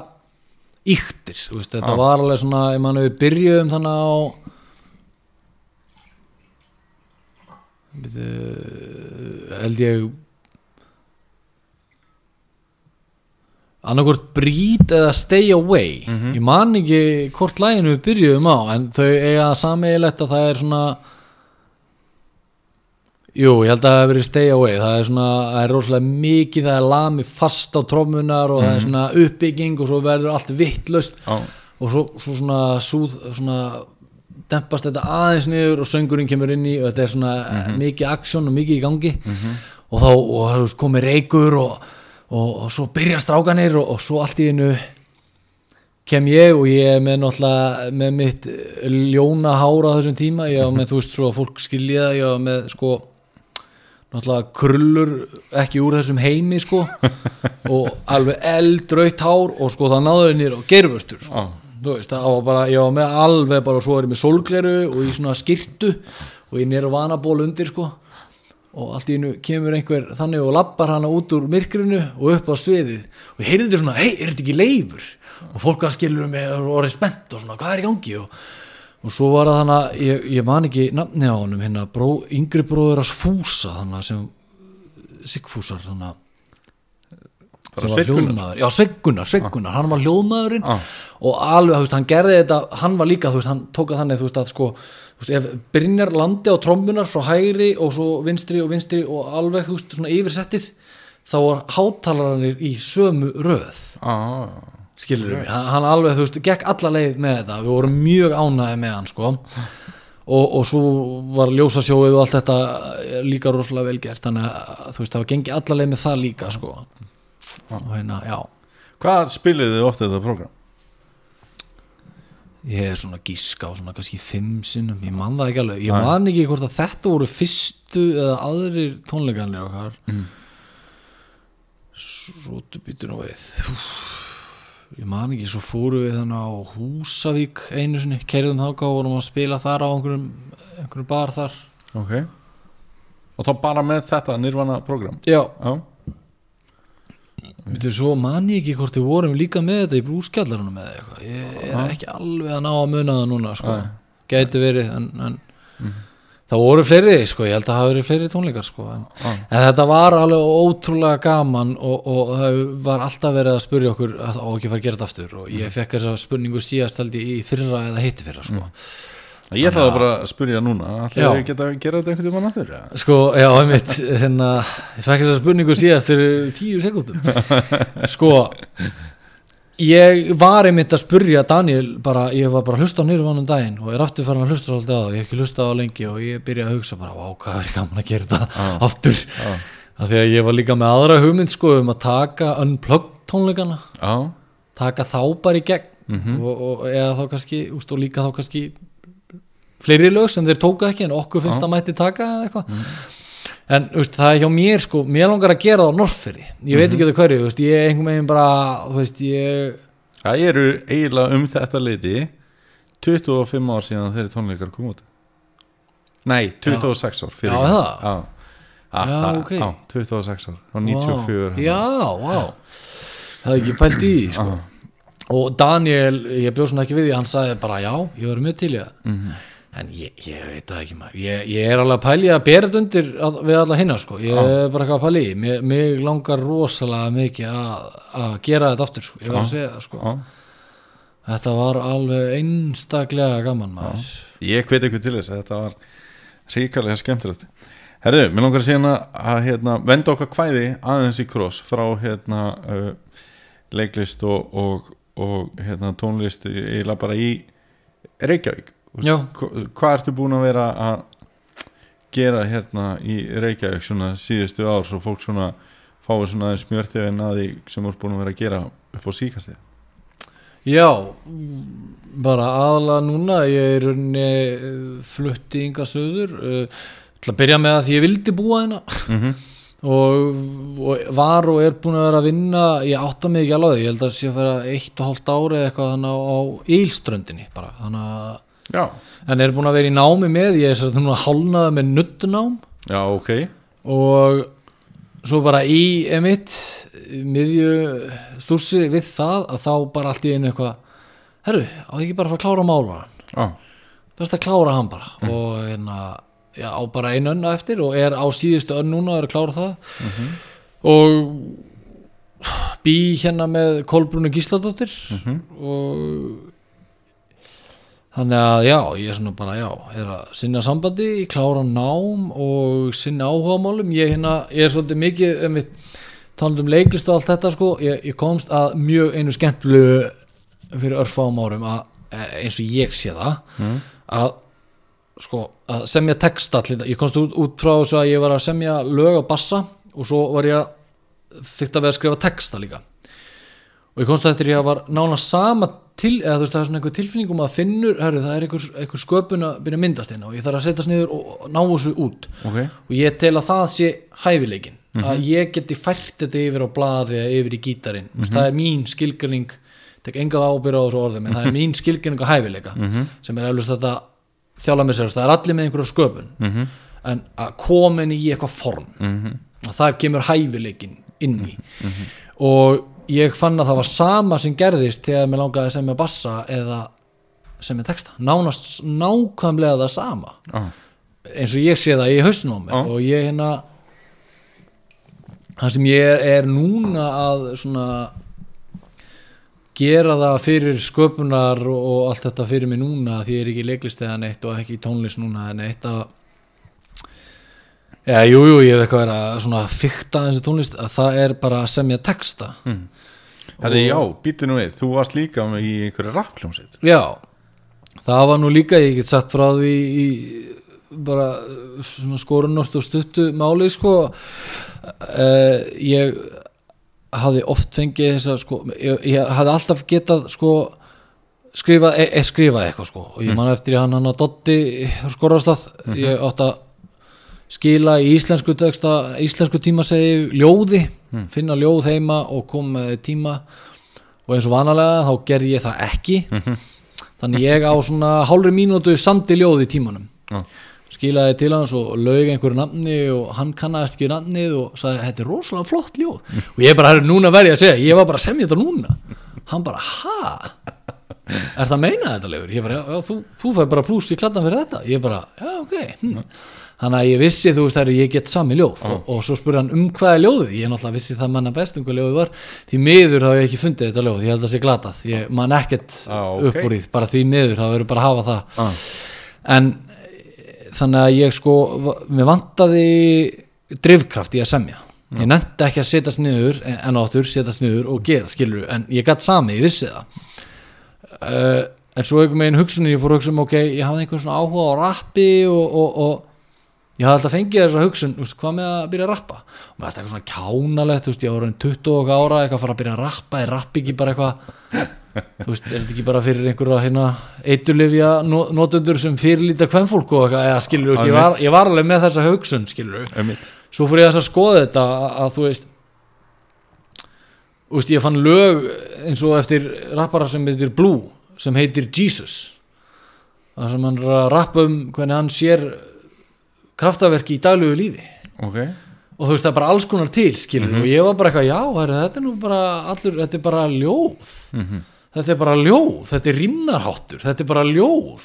yktir, veist, þetta Já. var alveg svona, ég man við byrjuðum þannig á held ég annarkvort Breed eða Stay Away. Ég man ekki hvort læginu við byrjuðum á en þau eiga sameiginlegt að það er svona jú, ég held að það hefur verið Stay Away. Það er svona, það er rosalega mikið það er lami fast á trómunar og það er svona uppbygging og svo verður allt vittlust Já. og svo, svo svona, súð, svona dempast þetta aðeins niður og söngurinn kemur inn í og þetta er svona mikið aksjón og mikið í gangi. Og þá og það er komið reykur og, og, og svo byrja strákanir og, og svo allt í einu kem ég og ég er með náttúrulega með mitt ljóna hára á þessum tíma, ég var með þú veist svo að fólk skilja ég var með sko náttúrulega krullur ekki úr þessum heimi sko og alveg eldraut hár og sko það náður nýr og gerfurtur sko. Já. Þú veist, það var bara, ég var með alveg bara svo er ég með sólgleru og í svona skirtu og ég nýr vanaból undir sko. Og allt í einu kemur einhver þannig og lappar hana út úr myrkrinu og upp á sviðið. Og ég heyrði þetta svona, hei, er þetta ekki leifur? Og fólk að skilur mig og orðið spennt og svona, hvað er í gangi? Og, og svo var það þannig að ég, ég man ekki nafni á honum hérna, bró, yngri bróður að fúsa þannig sem Sigfúsar þannig bara hljóðmaður. Já, Sveiggunar, Sveiggunar, hann var hljóðmaðurinn Ah. og alveg, þú veist, hann gerði þetta hann var líka, þú veist, hann tók að þannig þú veist, að sko, þú veist, ef Brynjar landi á trommunar frá hægri og svo vinstri og vinstri og alveg, þú veist, svona yfirsettið þá var hátalarannir í sömu röð. Ah, skilur við, hann, hann alveg, þú veist, gekk alla leið með þetta, við vorum mjög ánæði með hann, sko. Og, og svo var ljósasjóið og allt þetta líka rosalega vel gert. Þannig að, þú veist, það var gengið alla leið með það líka, sko og hérna, já. Hvað spiliði þið oft þetta program? ég er svona gíska á svona kannski fimm sinnum, ég man það ekki alveg. Ég man ekki hvort að þetta voru fyrstu eða aðrir tónleikanlega okkar. Mm. þú býtur nú við. Úff. ég man ekki, svo fóru við þannig á Húsavík einu sinni, kerðum þáka og vorum að spila þar á einhverjum, einhverjum bar þar. Ok. Og þá bara með þetta nirvana program já, já, Býtu, svo man ég ekki hvort við vorum líka með þetta í blúskjallarunum eða eitthvað. Ég er ekki alveg að ná að muna það núna sko. gæti verið en, en það voru fleiri sko, ég held að það hafi verið fleiri tónleikar sko. en, en þetta var alveg ótrúlega gaman og, og það var alltaf verið að spurja okkur að á ekki fara að gera þetta aftur? Og ég fekk þessa spurningu síðast held ég í fyrra eða hitti fyrra sko. Ég ætlaði bara að spyrja núna ætlaði ég geta að gera þetta einhvern tímann aftur eða? Sko, já, einmitt, hérna, ég fekk þessa spurningu síðast fyrir tíu sekúndum. Sko, ég var einmitt að spurja Daniel bara, ég var bara að hlusta á nýrvanum daginn og er aftur farin að hlusta svolítið á það, ég hef ekki hlusta á lengi og ég byrja að hugsa bara, vá, hvað er gaman að gera þetta aftur. Af því að ég var líka með aðra hugmynd, sko, um að taka unplugged tónleikana, já, taka þá bara í gegn og, og eða þá kannski, úst, og líka þá kannski fleiri lög sem þeir tóka ekki en okkur finnst að mætti taka eða eitthvað. En veist, það er hjá mér sko mér langar að gera það á Norrfyrði ég veit ekki það hverju, veist, ég er einhvern veginn bara veist, ég það eru eiginlega um þetta leiti 25 ár síðan þeirri tónleikar kom út. Nei, 26 ár fyrir Já, ekki. það? já, Ah, Já, það- ok. já, 26 ár á 94 Vá, já, vá. Það er ekki pælt í sko. og Daniel, ég bjóð svona ekki við því hann sagði bara já, ég verður mjög til í það. Mhm. En ég, ég veit það ekki maður. Ég, ég er alveg að pæli að bera þetta undir að, við alla hinna sko, ég er bara eitthvað að pæli mér, mér langar rosalega mikið að, að gera þetta aftur sko, ég verður að segja það sko. Já. þetta var alveg einstaklega gaman maður. Ég hveti ykkur til þess að þetta var ríkalega skemmtilegt. Herðu, mér langar að segja að hérna, venda okkar kvæði aðeins í kross frá hérna, uh, leiklist og, og, og hérna, tónlist eiginlega bara í Reykjavík Hvað ertu búin að vera að gera hérna í Reykjavík svona síðustu ár svo fólk svona fáið svona aðeins mjörtefin að því sem ert búin að vera að gera upp á síkastið Já, bara aðalega núna, ég er í rauninni uh, flutti ynga söður uh, til að byrja með að ég vildi búa hérna. Mhm. og, og var og er búin að vera að vinna ég átta mig ekki alveg ég held að sé að vera eitt og hálft ári eða eitthvað þannig á, á Ílströndinni bara, þannig að Já, en er búin að vera í námi með, ég er svo núna hálnaði með nuttunám já, ok. Og svo bara í emitt miðju stúrsi við það að þá bara allt í einu eitthvað herru, á ekki bara að fara að klára málaran Já, best að klára hann bara. Og hérna, já, á bara einu önna eftir og er á síðustu önn núna og er að klára það. Og bý hérna með Kolbrúnu Gísladóttir og þannig að já, ég er svona bara já, er að sinna sambandi, klára nám og sinna áhugamálum. Ég, hérna, ég er svolítið mikið um talandi um leiklist og allt þetta sko. Ég, ég komst að mjög einu skemmtlu fyrir örfáum árum að eh, eins og ég sé það að sko að semja texta allir, ég komst út, út frá þess að ég var að semja lög á bassa og svo var ég að fyrst að vera að skrifa texta líka og ég komst að þetta ég var nána sama til, eða þú veist það er svona einhver tilfinningum að finnur, herru það er einhver, einhver sköpun að byrja að myndast hérna og ég þarf að setjast niður og ná þessu út. Ok. Og ég tel að það sé hæfileikin að ég geti fært þetta yfir á blaði eða yfir í gítarinn. Mm það er mín skilgrinning tek enga ábyrða á þessu orðum en það er mín skilgrinning á hæfileika sem er eflust þetta þjála með sér það er allir með einhverju sköpun -hmm. en að komin í eitthvað form -hmm. að þar kemur hæfileikin inn í. Og ég fann að það var sama sem gerðist þegar mér langaði að semja bassa eða semja texta. Nánast nákvæmlega það sama. Já, eins og ég sé það í hausnum á mér Já. og ég hérna það sem ég er, er núna að svona gera það fyrir sköpunar og, og allt þetta fyrir mig núna því ég er ekki í leiklist eða neitt og ekki í tónlist núna en eitt að Já, jú, jú, ég hef eitthvað verið að svona fykta þessu tónlist að það er bara að semja texta. Herri, já, býtu nú við, þú varst líka í einhverju rappljómsveit Já, það var nú líka, ég get sagt frá því í bara svona skorunort og stuttu máli sko. Uh, ég hafði oft fengið þess að sko, ég, ég hafði alltaf getað sko skrifað, e, e, skrifað eitthvað sko. Og ég man eftir hann hann að Dotti skorastað, ég átt að skila í íslensku texta, íslensku tíma segi ljóði, finna ljóð heima og koma með tíma. Og eins og vanalega þá gerði ég það ekki. Þannig ég á svona hálfri mínútu samdi ljóð í tímanum. Já. skilaði til hans og laug einhverju nafni og hann kannast ekki nafnið og sagði þetta er rosalega flott ljóð. Og ég bara, herri, núna verði ég að segja, ég var bara að semja þetta núna. Hann bara, ha? er það að meina þetta legur? ég bara, já, já þú, þú fær bara plús í kladdan fyrir þetta. Ég bara, já, ok hm. Þannig að ég vissi, þú veist, herri, ég get sami ljóð. Og, og svo spurði hann um hvað er ljóðið? Ég náttúrulega vissi það manna best um hvað ljóðið var. Því miður hafa ég ekki fundið þetta ljóð. Ég held að það sé glatað, ég man ekkert Já, ok. upp úr því, bara því miður það verður bara að hafa það. Ah. en þannig að ég sko mér vantaði drifkraft í að semja. Ég nefndi ekki að setjast niður en, en áttur setjast niður og gera skilur en ég gætt sami, ég vissi það. Uh, en svo einhvern veginn hugsunin ég fór að hugsa um ok, ég hafði einhvern svona áhuga á rappi og, og, og ég hafði alltaf fengið þessa hugsun úst, hvað með að byrja að rappa? Og maður er eitthvað svona kjánalegt úst, ég var orðinn 20 og ára eitthvað að fara að byrja að rappa er rappi ekki bara eitthvað þú veist, er þetta ekki bara fyrir einhverja hérna, eitulifja notendur sem fyrirlíta kvennfólk og eitthvað, eða skilur ég var, ég var alveg með þessa hugsun skilur svo fór ég þess að skoða þetta að, að þú veist veist, ég fann lög eins og eftir rappara sem heitir Blue sem heitir Jesus. Það sem hann að rappa um hvernig hann sér kraftaverki í daglegu lífi. Ok, og þú veist það er bara alls konar til skilur og ég var bara eitthvað já heru, þetta er nú bara allur, þetta er bara ljóð. Þetta er bara ljóð þetta er rimnarháttur, þetta er bara ljóð.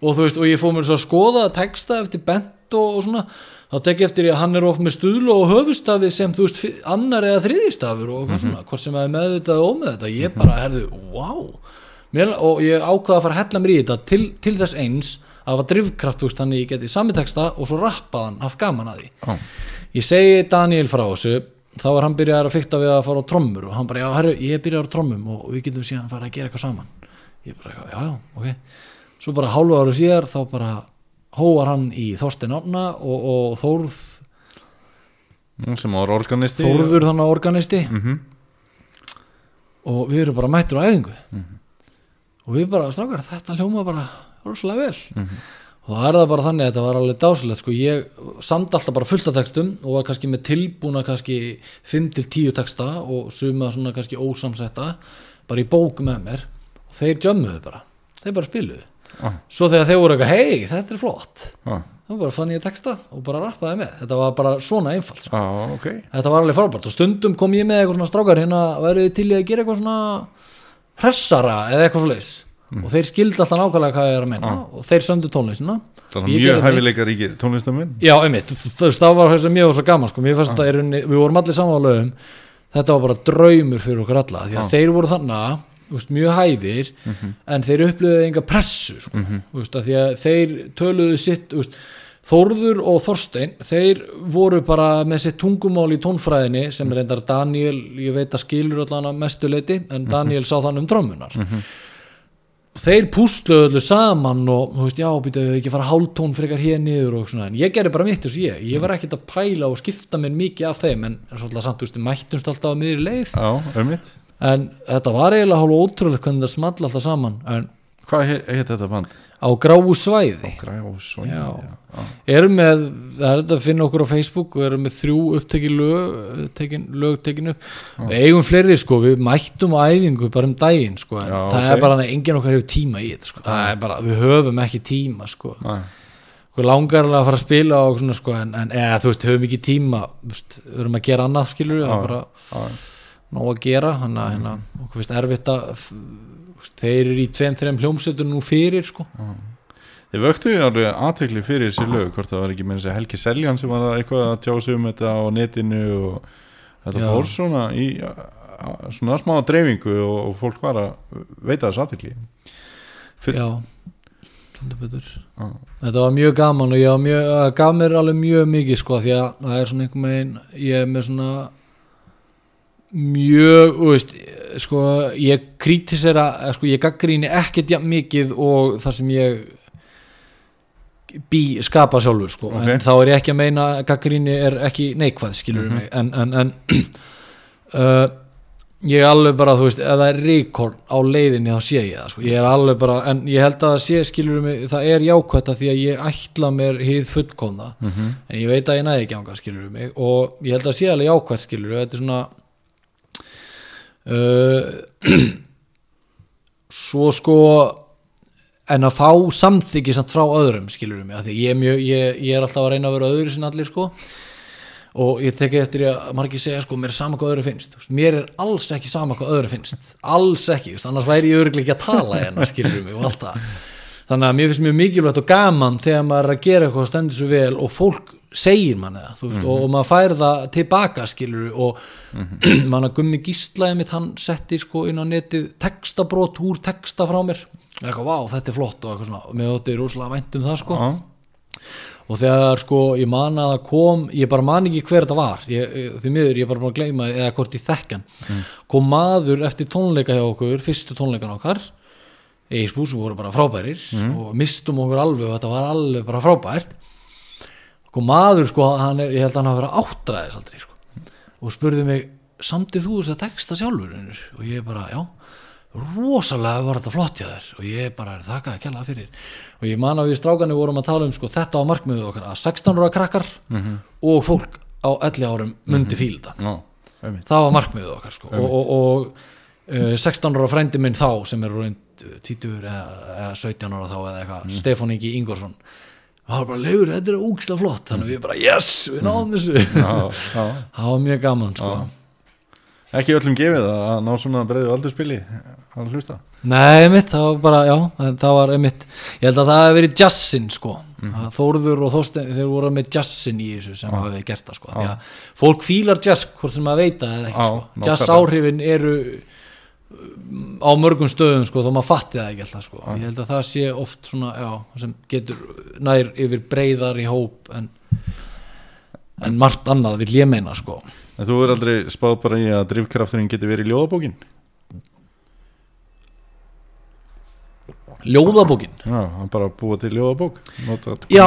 Og þú veist og ég fór mér svo að skoða texta eftir bent og, og svona þá tek ég eftir ég að hann er of með stuðlu og höfustafi sem þú veist annar eða þriðistafur og eitthvað svona, hvort sem er meðvitað og ómeðvitað, ég bara herðu, wow mér, og ég ákvaða að fara að hella mér í þetta til, til þess eins að hafa drifkraft, þú veist, þannig ég geti sami texta og svo rappaðan, haft gaman að því. Já. ég segi Daniel frá þessu þá er hann byrjaðar að fykta við að fara á trommur og hann bara, já, herru, ég er byrjaðar á trommum og við getum síðan fara að gera eitthvað saman. Ég bara, já, já, ok. Svo bara hálfu ára síðar þá bara hóar hann í Þorstein Árna og, og Þórð Mm, sem var organisti. Þórður þannig organisti. Mhm. og við erum bara mættur á æfingu. Og við bara, strákar, þetta hljóma bara rosalega vel. Og það er það bara þannig að þetta var alveg dásilegt sko, ég samt alltaf bara fullt af textum og var kannski með tilbúna kannski 5-10 texta og suma svona kannski ósamsetta bara í bók með mér. Og þeir jömmuðu bara, þeir bara spiluðu. Ah, svo þegar þeir voru eitthvað, hei, þetta er flott. Ah, þá bara fann ég texta og bara rappaði með. Þetta var bara svona einfalt sko. ah, ok. Þetta var alveg frábært. Og stundum kom ég með eitthvað svona strákar hérna værið þið til að gera eitthvað svona hressara eða eitthvað svo leis Mm. og þeir skildi alltaf nákvæmlega hvað ég er að menna og þeir sömdu tónlistina. Þannig Ég mjög gerði mitt. hæfileika ríkir tónlistamenn já, einmitt, það var þess að mjög svo gaman sko. í rauninni- við vorum allir saman á lögum þetta var bara draumur fyrir okkur alla. Því að þeir voru þannig veist, mjög hæfir en þeir upplöðu enga pressu sko. þú veist, að því að þeir töluðu sitt veist, Þórður og Þorstein þeir voru bara með sitt tungumál í tónfræðinni sem reyndar Daniel ég veit að skilur allan að mestu leiti en Daniel sá þann um drömmunar þeir púsluðu öllu saman og þú veist, já, býtu ekki fara hálftón frekar hér niður og svona, en ég gerði bara mitt eins og ég, ég var ekkert að pæla og skipta mér mikið af þeim, en svolítið samt, þú veist, mættumst alltaf á miðri leið, Já, en þetta var eiginlega hálf ótrúlega hvernig það small alltaf saman, en Hvað heit, heit þetta band? á gráu svæði. Græsvæði Já. erum með, það er þetta að finna okkur á Facebook og erum með þrjú upptekin lög tekin, lög tekin upp. Og eigum fleiri sko, við mættum á æfingu bara um daginn sko, Já, það ok. er bara að enginn okkar hefur tíma í þetta sko, bara, við höfum ekki tíma sko, Næ, okkur langar alveg að fara að spila og svona sko, en, en eða þú veist, höfum ekki tíma veist, við erum að gera annað skilur það er bara já, nóg að gera þannig að hérna, okkur finnst erfitt að þeir eru í tveim, þreim hljómsveitur nú fyrir sko Þið vöktu alveg aðtekli fyrir þessi lög hvort það var ekki með þessi Helgi Seljan sem var eitthvað að tjá sig um þetta á netinu og þetta Já. fór svona í svona smá dreifingu og, og fólk var að veita þessu aðtekli Fyr- Já, Já. Þetta var mjög gaman og ég mjög, gaf mér alveg mjög mikið sko því að það er svona einhver megin ég er með svona mjög, veist sko ég kritisera eh, sko ég gaggríni ekkert jafn mikið og þar sem ég bý, skapa sjálfur sko. Ok. en þá er ég ekki að meina að gaggríni er ekki neikvæð skilur mig. En, en, en uh, ég er alveg bara, þú veist, ef það er ríkorn á leiðinni þá sé ég það, sko, ég er alveg bara en ég held að það sé, skilur mig, það er jákvætt að því að ég ætla mér hýð fullkomna. Mhm. en ég veit að ég næði ekki ánga, skilur mig. Og ég held að það sé alveg jákvætt, skilur þetta er svona uh, svo sko en að fá samþyggi samt frá öðrum, skilur mig, að því ég er, mjög, ég, ég er alltaf að reyna að vera öðru sinna allir, sko. Og ég teki eftir að margir segja sko mér er sama hvað öðru finnst. Mér er alls ekki sama hvað öðru finnst. Alls ekki, annars væri ég örglega ekki að tala hérna skilur mig og allt það. Þannig að mér finnst mjög mikilvægt og gaman þegar maður er að gera eitthvað svo vel og fólk segir manni það, veist, og, og maður fær það tilbaka skilur og mann að gummi gíslaði mitt hann setti sko inn á netið textabrót úr texta frá mér. Eitthvað, vá, þetta er flott og eitthvað svona og mér þótti rosalega vænt um það sko. Já, og þegar sko ég man að það kom ég bara man ekki hver þetta var. Ég, ég- því miður ég bara búin að gleyma eða hvort ég þekkan kom maður eftir tónleika hjá okkur fyrstu tónleikan okkar Eisbú sem voru bara frábærir og mistum okkur alveg og þetta var alveg bara frábært kom maður sko hann er, ég held að hann hafa verið áttræðis aldrei sko. Og spurði mig samtið þú þess að texta sjálfur Unnur?" og ég bara já. Rosalega var þetta flott hjá þér. Og ég bara er þakkaði kjalla fyrir. Og ég man að við strákanir vorum að tala um sko, þetta á markmiðu okkar að 16 ára krakkar og fólk á 11 árum myndi fíla þetta. Já, ömmit það var markmiðu okkar sko. og, og, og uh, 16 ára frændi minn þá sem er reynd 10 eða, eða 17 ára þá eða eitthvað Stefán Ingi Ingvarsson það var bara leiður, þetta er úkslega flott. Þannig við bara yes, við náðum þessu. Já, já. Það var mjög gaman sko. Ekki öllum gefið að ná svona breiðu aldurspili að hlusta? Nei, mitt, það var bara, já, það var einmitt, ég held að það hefði verið jazzin, sko, að Þórður og Þorstein, þeir voru með jazzin í þessu sem hafi gert það, sko, því að fólk fílar jazz, hvort sem maður veit það eða ekki, sko, jazz áhrifin eru á mörgum stöðum, sko, þó maður fatti það ekki alltaf, sko, ég held að það sé oft svona, já, sem getur nær yfir breiðar í hóp en, en margt annað vil ég meina, sko. En þú er aldrei spáð bara í að drifkrafturinn geti verið í ljóðabókin Ljóðabókin. Já, hann bara búa til ljóðabók Já,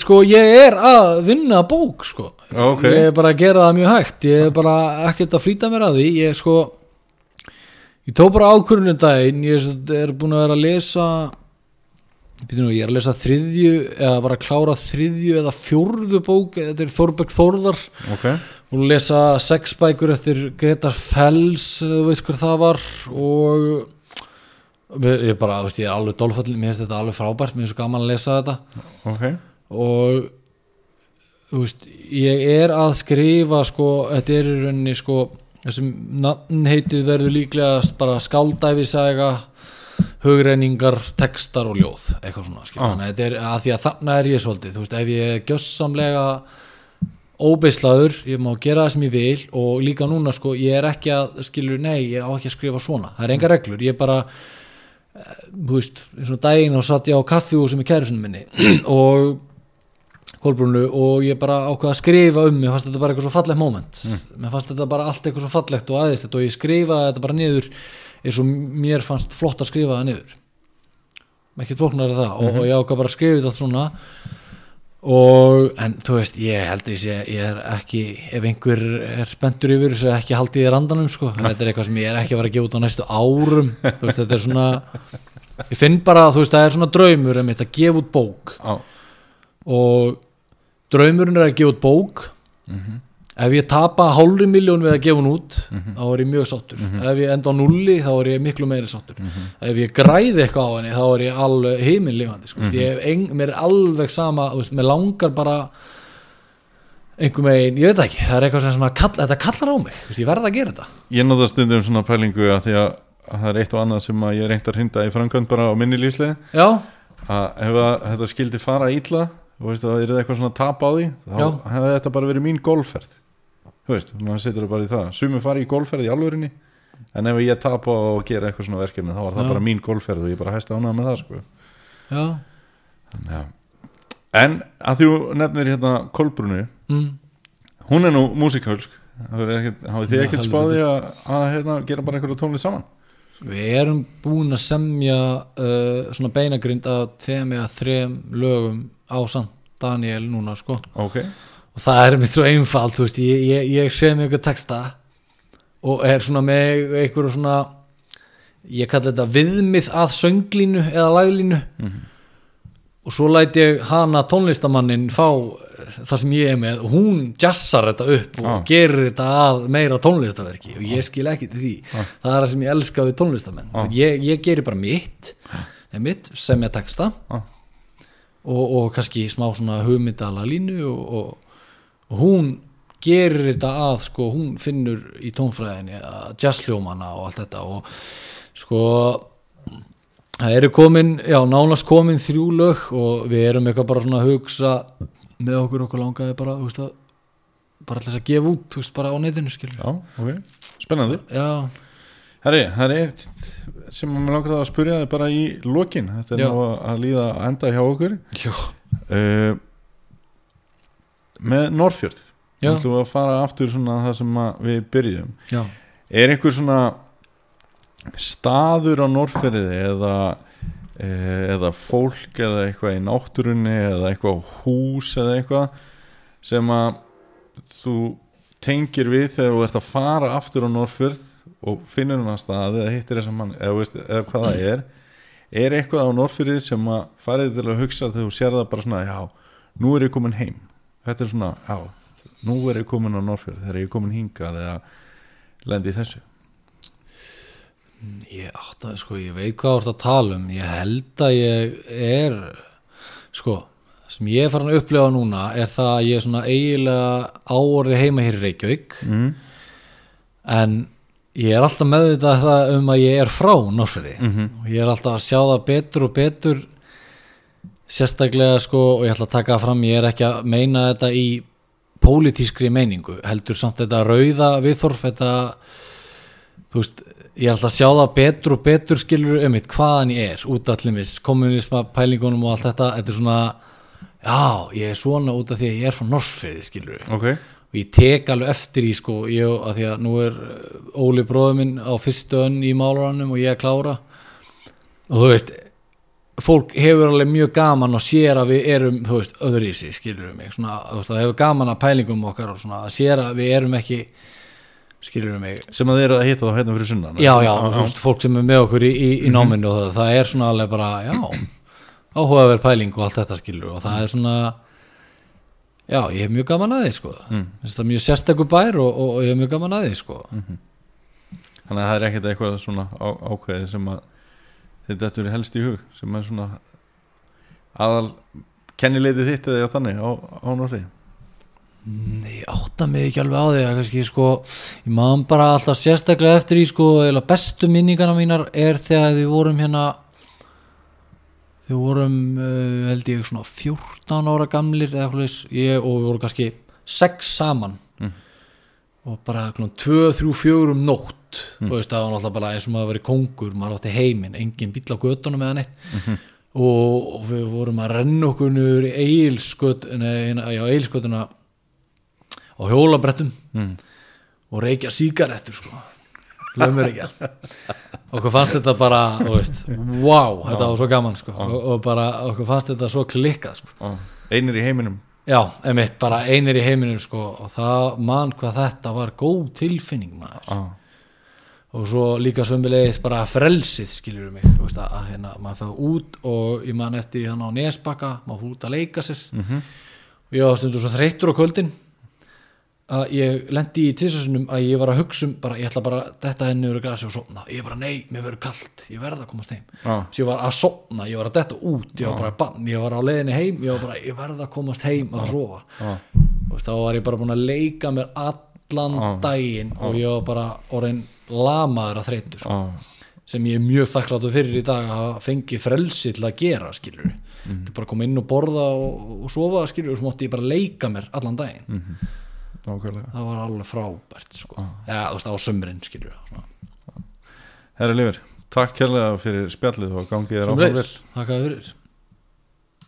sko, ég er að vinna bók, sko Já, ok. Ég er bara að gera það mjög hægt Ég er bara ekkert að flýta mér að því Ég er sko Ég tók bara ákvörunum daginn Ég er búin að vera að lesa nú, ég er að lesa þriðju eða var að klára þriðju eða fjórðu bók þetta er Þorberg Þórðar. Ok, og lesa sex bækur eftir Gretar Fells þú veist hver það var og ég er bara, veist, ég er alveg dólfall mér finnst þetta alveg frábært, mér er svo gaman að lesa þetta. Ok. Og veist, ég er að skrifa sko, þetta er í rauninni sko, þessum nafnheitið verður líklega bara skáldæfisaga hugreiningar, textar og ljóð eitthvað svona, Ah. þannig að er að því að þannig er ég svolítið, þú veist, ef ég er gjössamlega óbeislaður, ég má gera það sem ég vil og líka núna sko, ég er ekki að skilur, nei, ég á ekki að skrifa svona. Það er enga reglur, ég bara eh, þú veist, eins og daginn og satt ég á kaffihúsum í kærusunum minni. Og Kolbrúnu og ég bara ákvað að skrifa um mér fannst þetta bara eitthvað svo fallegt moment. Mér fannst þetta bara allt eitthvað svo fallegt og aðeins og ég skrifaði þetta bara niður eins og mér fannst flott að skrifa það niður. Ekkert flóknar það og, og ég ákvað bara að skrifa þetta allt svona. Og en þú veist ég held að ég, ég er ekki ef einhver er spendur yfir þessu ekki haldið í randanum sko. Þetta er eitthvað sem ég er ekki að fara að gefa út á næstu árum. Þú veist þetta er svona ég finn bara þú veist það er svona draumur um þetta að gefa út bók. Á, og draumurinn er að gefa út bók. Ef ég tapa hálfri miljón við að gefa hún út þá er ég mjög sáttur. Ef ég enda á nulli þá er ég miklu meiri sáttur. Ef ég græði eitthvað á henni þá er ég alveg heimillifandi sko. eng, mér er alveg sama veist, mér langar bara einhver megin, ég veit ekki það er eitthvað sem svona kall, þetta kallar á mig. Veist, ég verð að gera þetta. Ég nota stundum svona pælingu að því að, að það er eitt og annað sem að ég reynd að hrinda í framkvæmd bara á minni lífslega að ef að þetta skildi fara ítla þú veist að það er eitthvað svona tap á því þá Já. hefði þetta bara verið mín golfferð þú veist, maður setur það bara í það sumi fari í golfferð í alvörinni en ef ég tapa og gera eitthvað svona verkefni þá var það Já. bara mín golfferð og ég bara hæsti ánað með það sko. já Þannig að- en að þú nefnir hérna Kolbrunu mm. hún er nú músikölsk hafið þið Já, ekkert spáði að, að hérna, gera bara einhverju tónlist saman Við erum búin að semja uh, svona beinagrind að tveim eða þrem lögum á Sant Daniel núna sko. Ok, og það er mitt svo einfalt, veist, ég, ég, ég mig eitthvað texta og er svona með einhverju svona ég kalli þetta viðmið að sönglínu eða laglínu og svo læt ég hana tónlistamannin fá það sem ég er með og hún jazzar þetta upp og Ah. gerir þetta að meira tónlistaverki og ég skil ekki til því það er það sem ég elska við tónlistamenn Ah. ég, ég gerir bara mitt, ah. mitt sem ég Ah. og, og kannski smá svona hugmyndala línu og, og, og hún gerir þetta að sko, hún finnur í tónfræðinni jazzljómana og allt þetta og sko það eru komin, já nánast komin þrjú lög og við erum eitthvað bara svona að hugsa með okkur okkur langaði bara, þú veist að bara alltaf að gefa út, þú veist, bara á netinu skilur já, ok, spennandi. Já, Herri, það er eitt sem maður langar að spyrja þig bara í lokin. Þetta er Já. nú að líða að enda hjá okkur. Já, uh, með Norrfjörð. Þú ætlum að fara aftur svona það sem við byrjum já. Er einhver svona staður á Norrfjörði eða eh, eða fólk eða eitthvað í náttúrunni eða eitthvað hús eða eitthvað sem að þú tengir við þegar þú ert að fara aftur á Norrfjörð og finnur hann að stað eða hittir þess að mann eða, veist, eða hvað það er er eitthvað á Norrfjörði sem að farið til að hugsa þegar þú sér það bara svona já, nú er ég komin heim. Þetta er svona, já, nú er ég komin á Norrfjörð þegar ég er komin hingað eða lendi þessu Ég átt að, sko, ég veit hvað þú ert að tala um ég held að ég er sko, sem ég er farin að upplifa núna er það að ég er svona eiginlega áorði heima hér í Reykjavík mm. en ég er alltaf meðvitað það um að ég er frá Norfriði Mhm. og ég er alltaf að sjá það betur og betur sérstaklega sko og ég ætla að taka fram, ég er ekki að meina þetta í pólitískri meiningu heldur samt þetta rauða viðþorf þetta þú veist, ég alltaf að sjá það betur og betur skilur um eitt hvaðan ég er út af allimis, kommunisma, pælingunum og allt þetta, þetta er svona já, ég er svona út af því að ég er frá Norfriði skilur ok, og ég tek alveg eftir í sko ég, að því að nú er uh, Óli bróður minn á fyrstu önn í málaranum og ég er að klára. Og þú veist fólk hefur alveg mjög gaman og sér að við erum, þú veist, öðruvísi skilur við mig, svona, þú veist, það hefur gaman að pælingum okkar og svona, að sér að við erum ekki skilur við mig? Sem að þið eru að hitta þá hérna fyrir sunnan já, já, þú veist, fólk sem er með okkur í, í, í náminu og það, það er svona alveg bara, já áhugaverð pæling og allt þetta skilur og það er svona já, ég hef mjög gaman að því sko. Mm. þetta er mjög sérstakur bær og, og, og ég hef mjög gaman að því sko. Þannig að það er ekkert eitthvað svona á, ákveðið sem að þetta er helst í hug sem er svona aðal kennileitið þitt eða þannig á, á Norri Nei, átta mig ekki alveg á því að kannski sko, ég maður bara alltaf sérstaklega eftir í sko, eða bestu minningarna mínar er þegar við vorum hérna við vorum uh, held ég svona 14 ára gamlir eða leys, ég og við vorum kannski 6 saman. Og bara klón 2, 3, 4 um nótt þú veist, það var náttúrulega bara eins og maður verið kongur, maður átti heiminn, engin bíl á göttunum eða neitt. Og, og við vorum að renna okkur niður í eilsköt, nei, já, eilskötuna á hjólabrettum Mm. og reykja sígarettur sko. Lögumur ekki. Okkur fannst þetta bara þú veist, wow, þetta var svo gaman sko. Og, og bara okkur fannst þetta svo klikkað sko. Einir í heiminum. Já, emitt, bara einir í heiminum sko. Og það man hvað þetta var góð tilfinning maður. Á, og svo líka sömulegis bara frelsið skilur mig, þú veist að, hérna maður fæði út og ég man eftir hann á Nesbakka, maður fór út að leika sér. Mhm. og ég var stundur svo þreyttur á kvöldin að ég lendi í tvisasunum að ég var að hugsa um bara, ég ætla bara þetta henni yfir grasi og sopna, ég bara nei, mér verður kalt. Ég verð að komast heim, á, svo ég var að sopna ég var að detta út, ég var bara bann ég var á leiðinni heim, ég var bara, ég verð að komast heim að á, Þú veist, þá var ég bara búin að leika mér allan Já. daginn og ég var bara orðin lamaður að þreytu sko, sem ég er mjög þakkláttu fyrir í dag að fengi frelsi til að gera skilur mm. bara koma inn og borða og, og sofa skilur og nákvæmlega. Það var alveg frábært sko. ja, þú veist, á sömurinn skilur. Herra Lifur, takk kærlega fyrir spjallið og gangið þér áfram vel. Sömuleiðis, þakkaði fyrir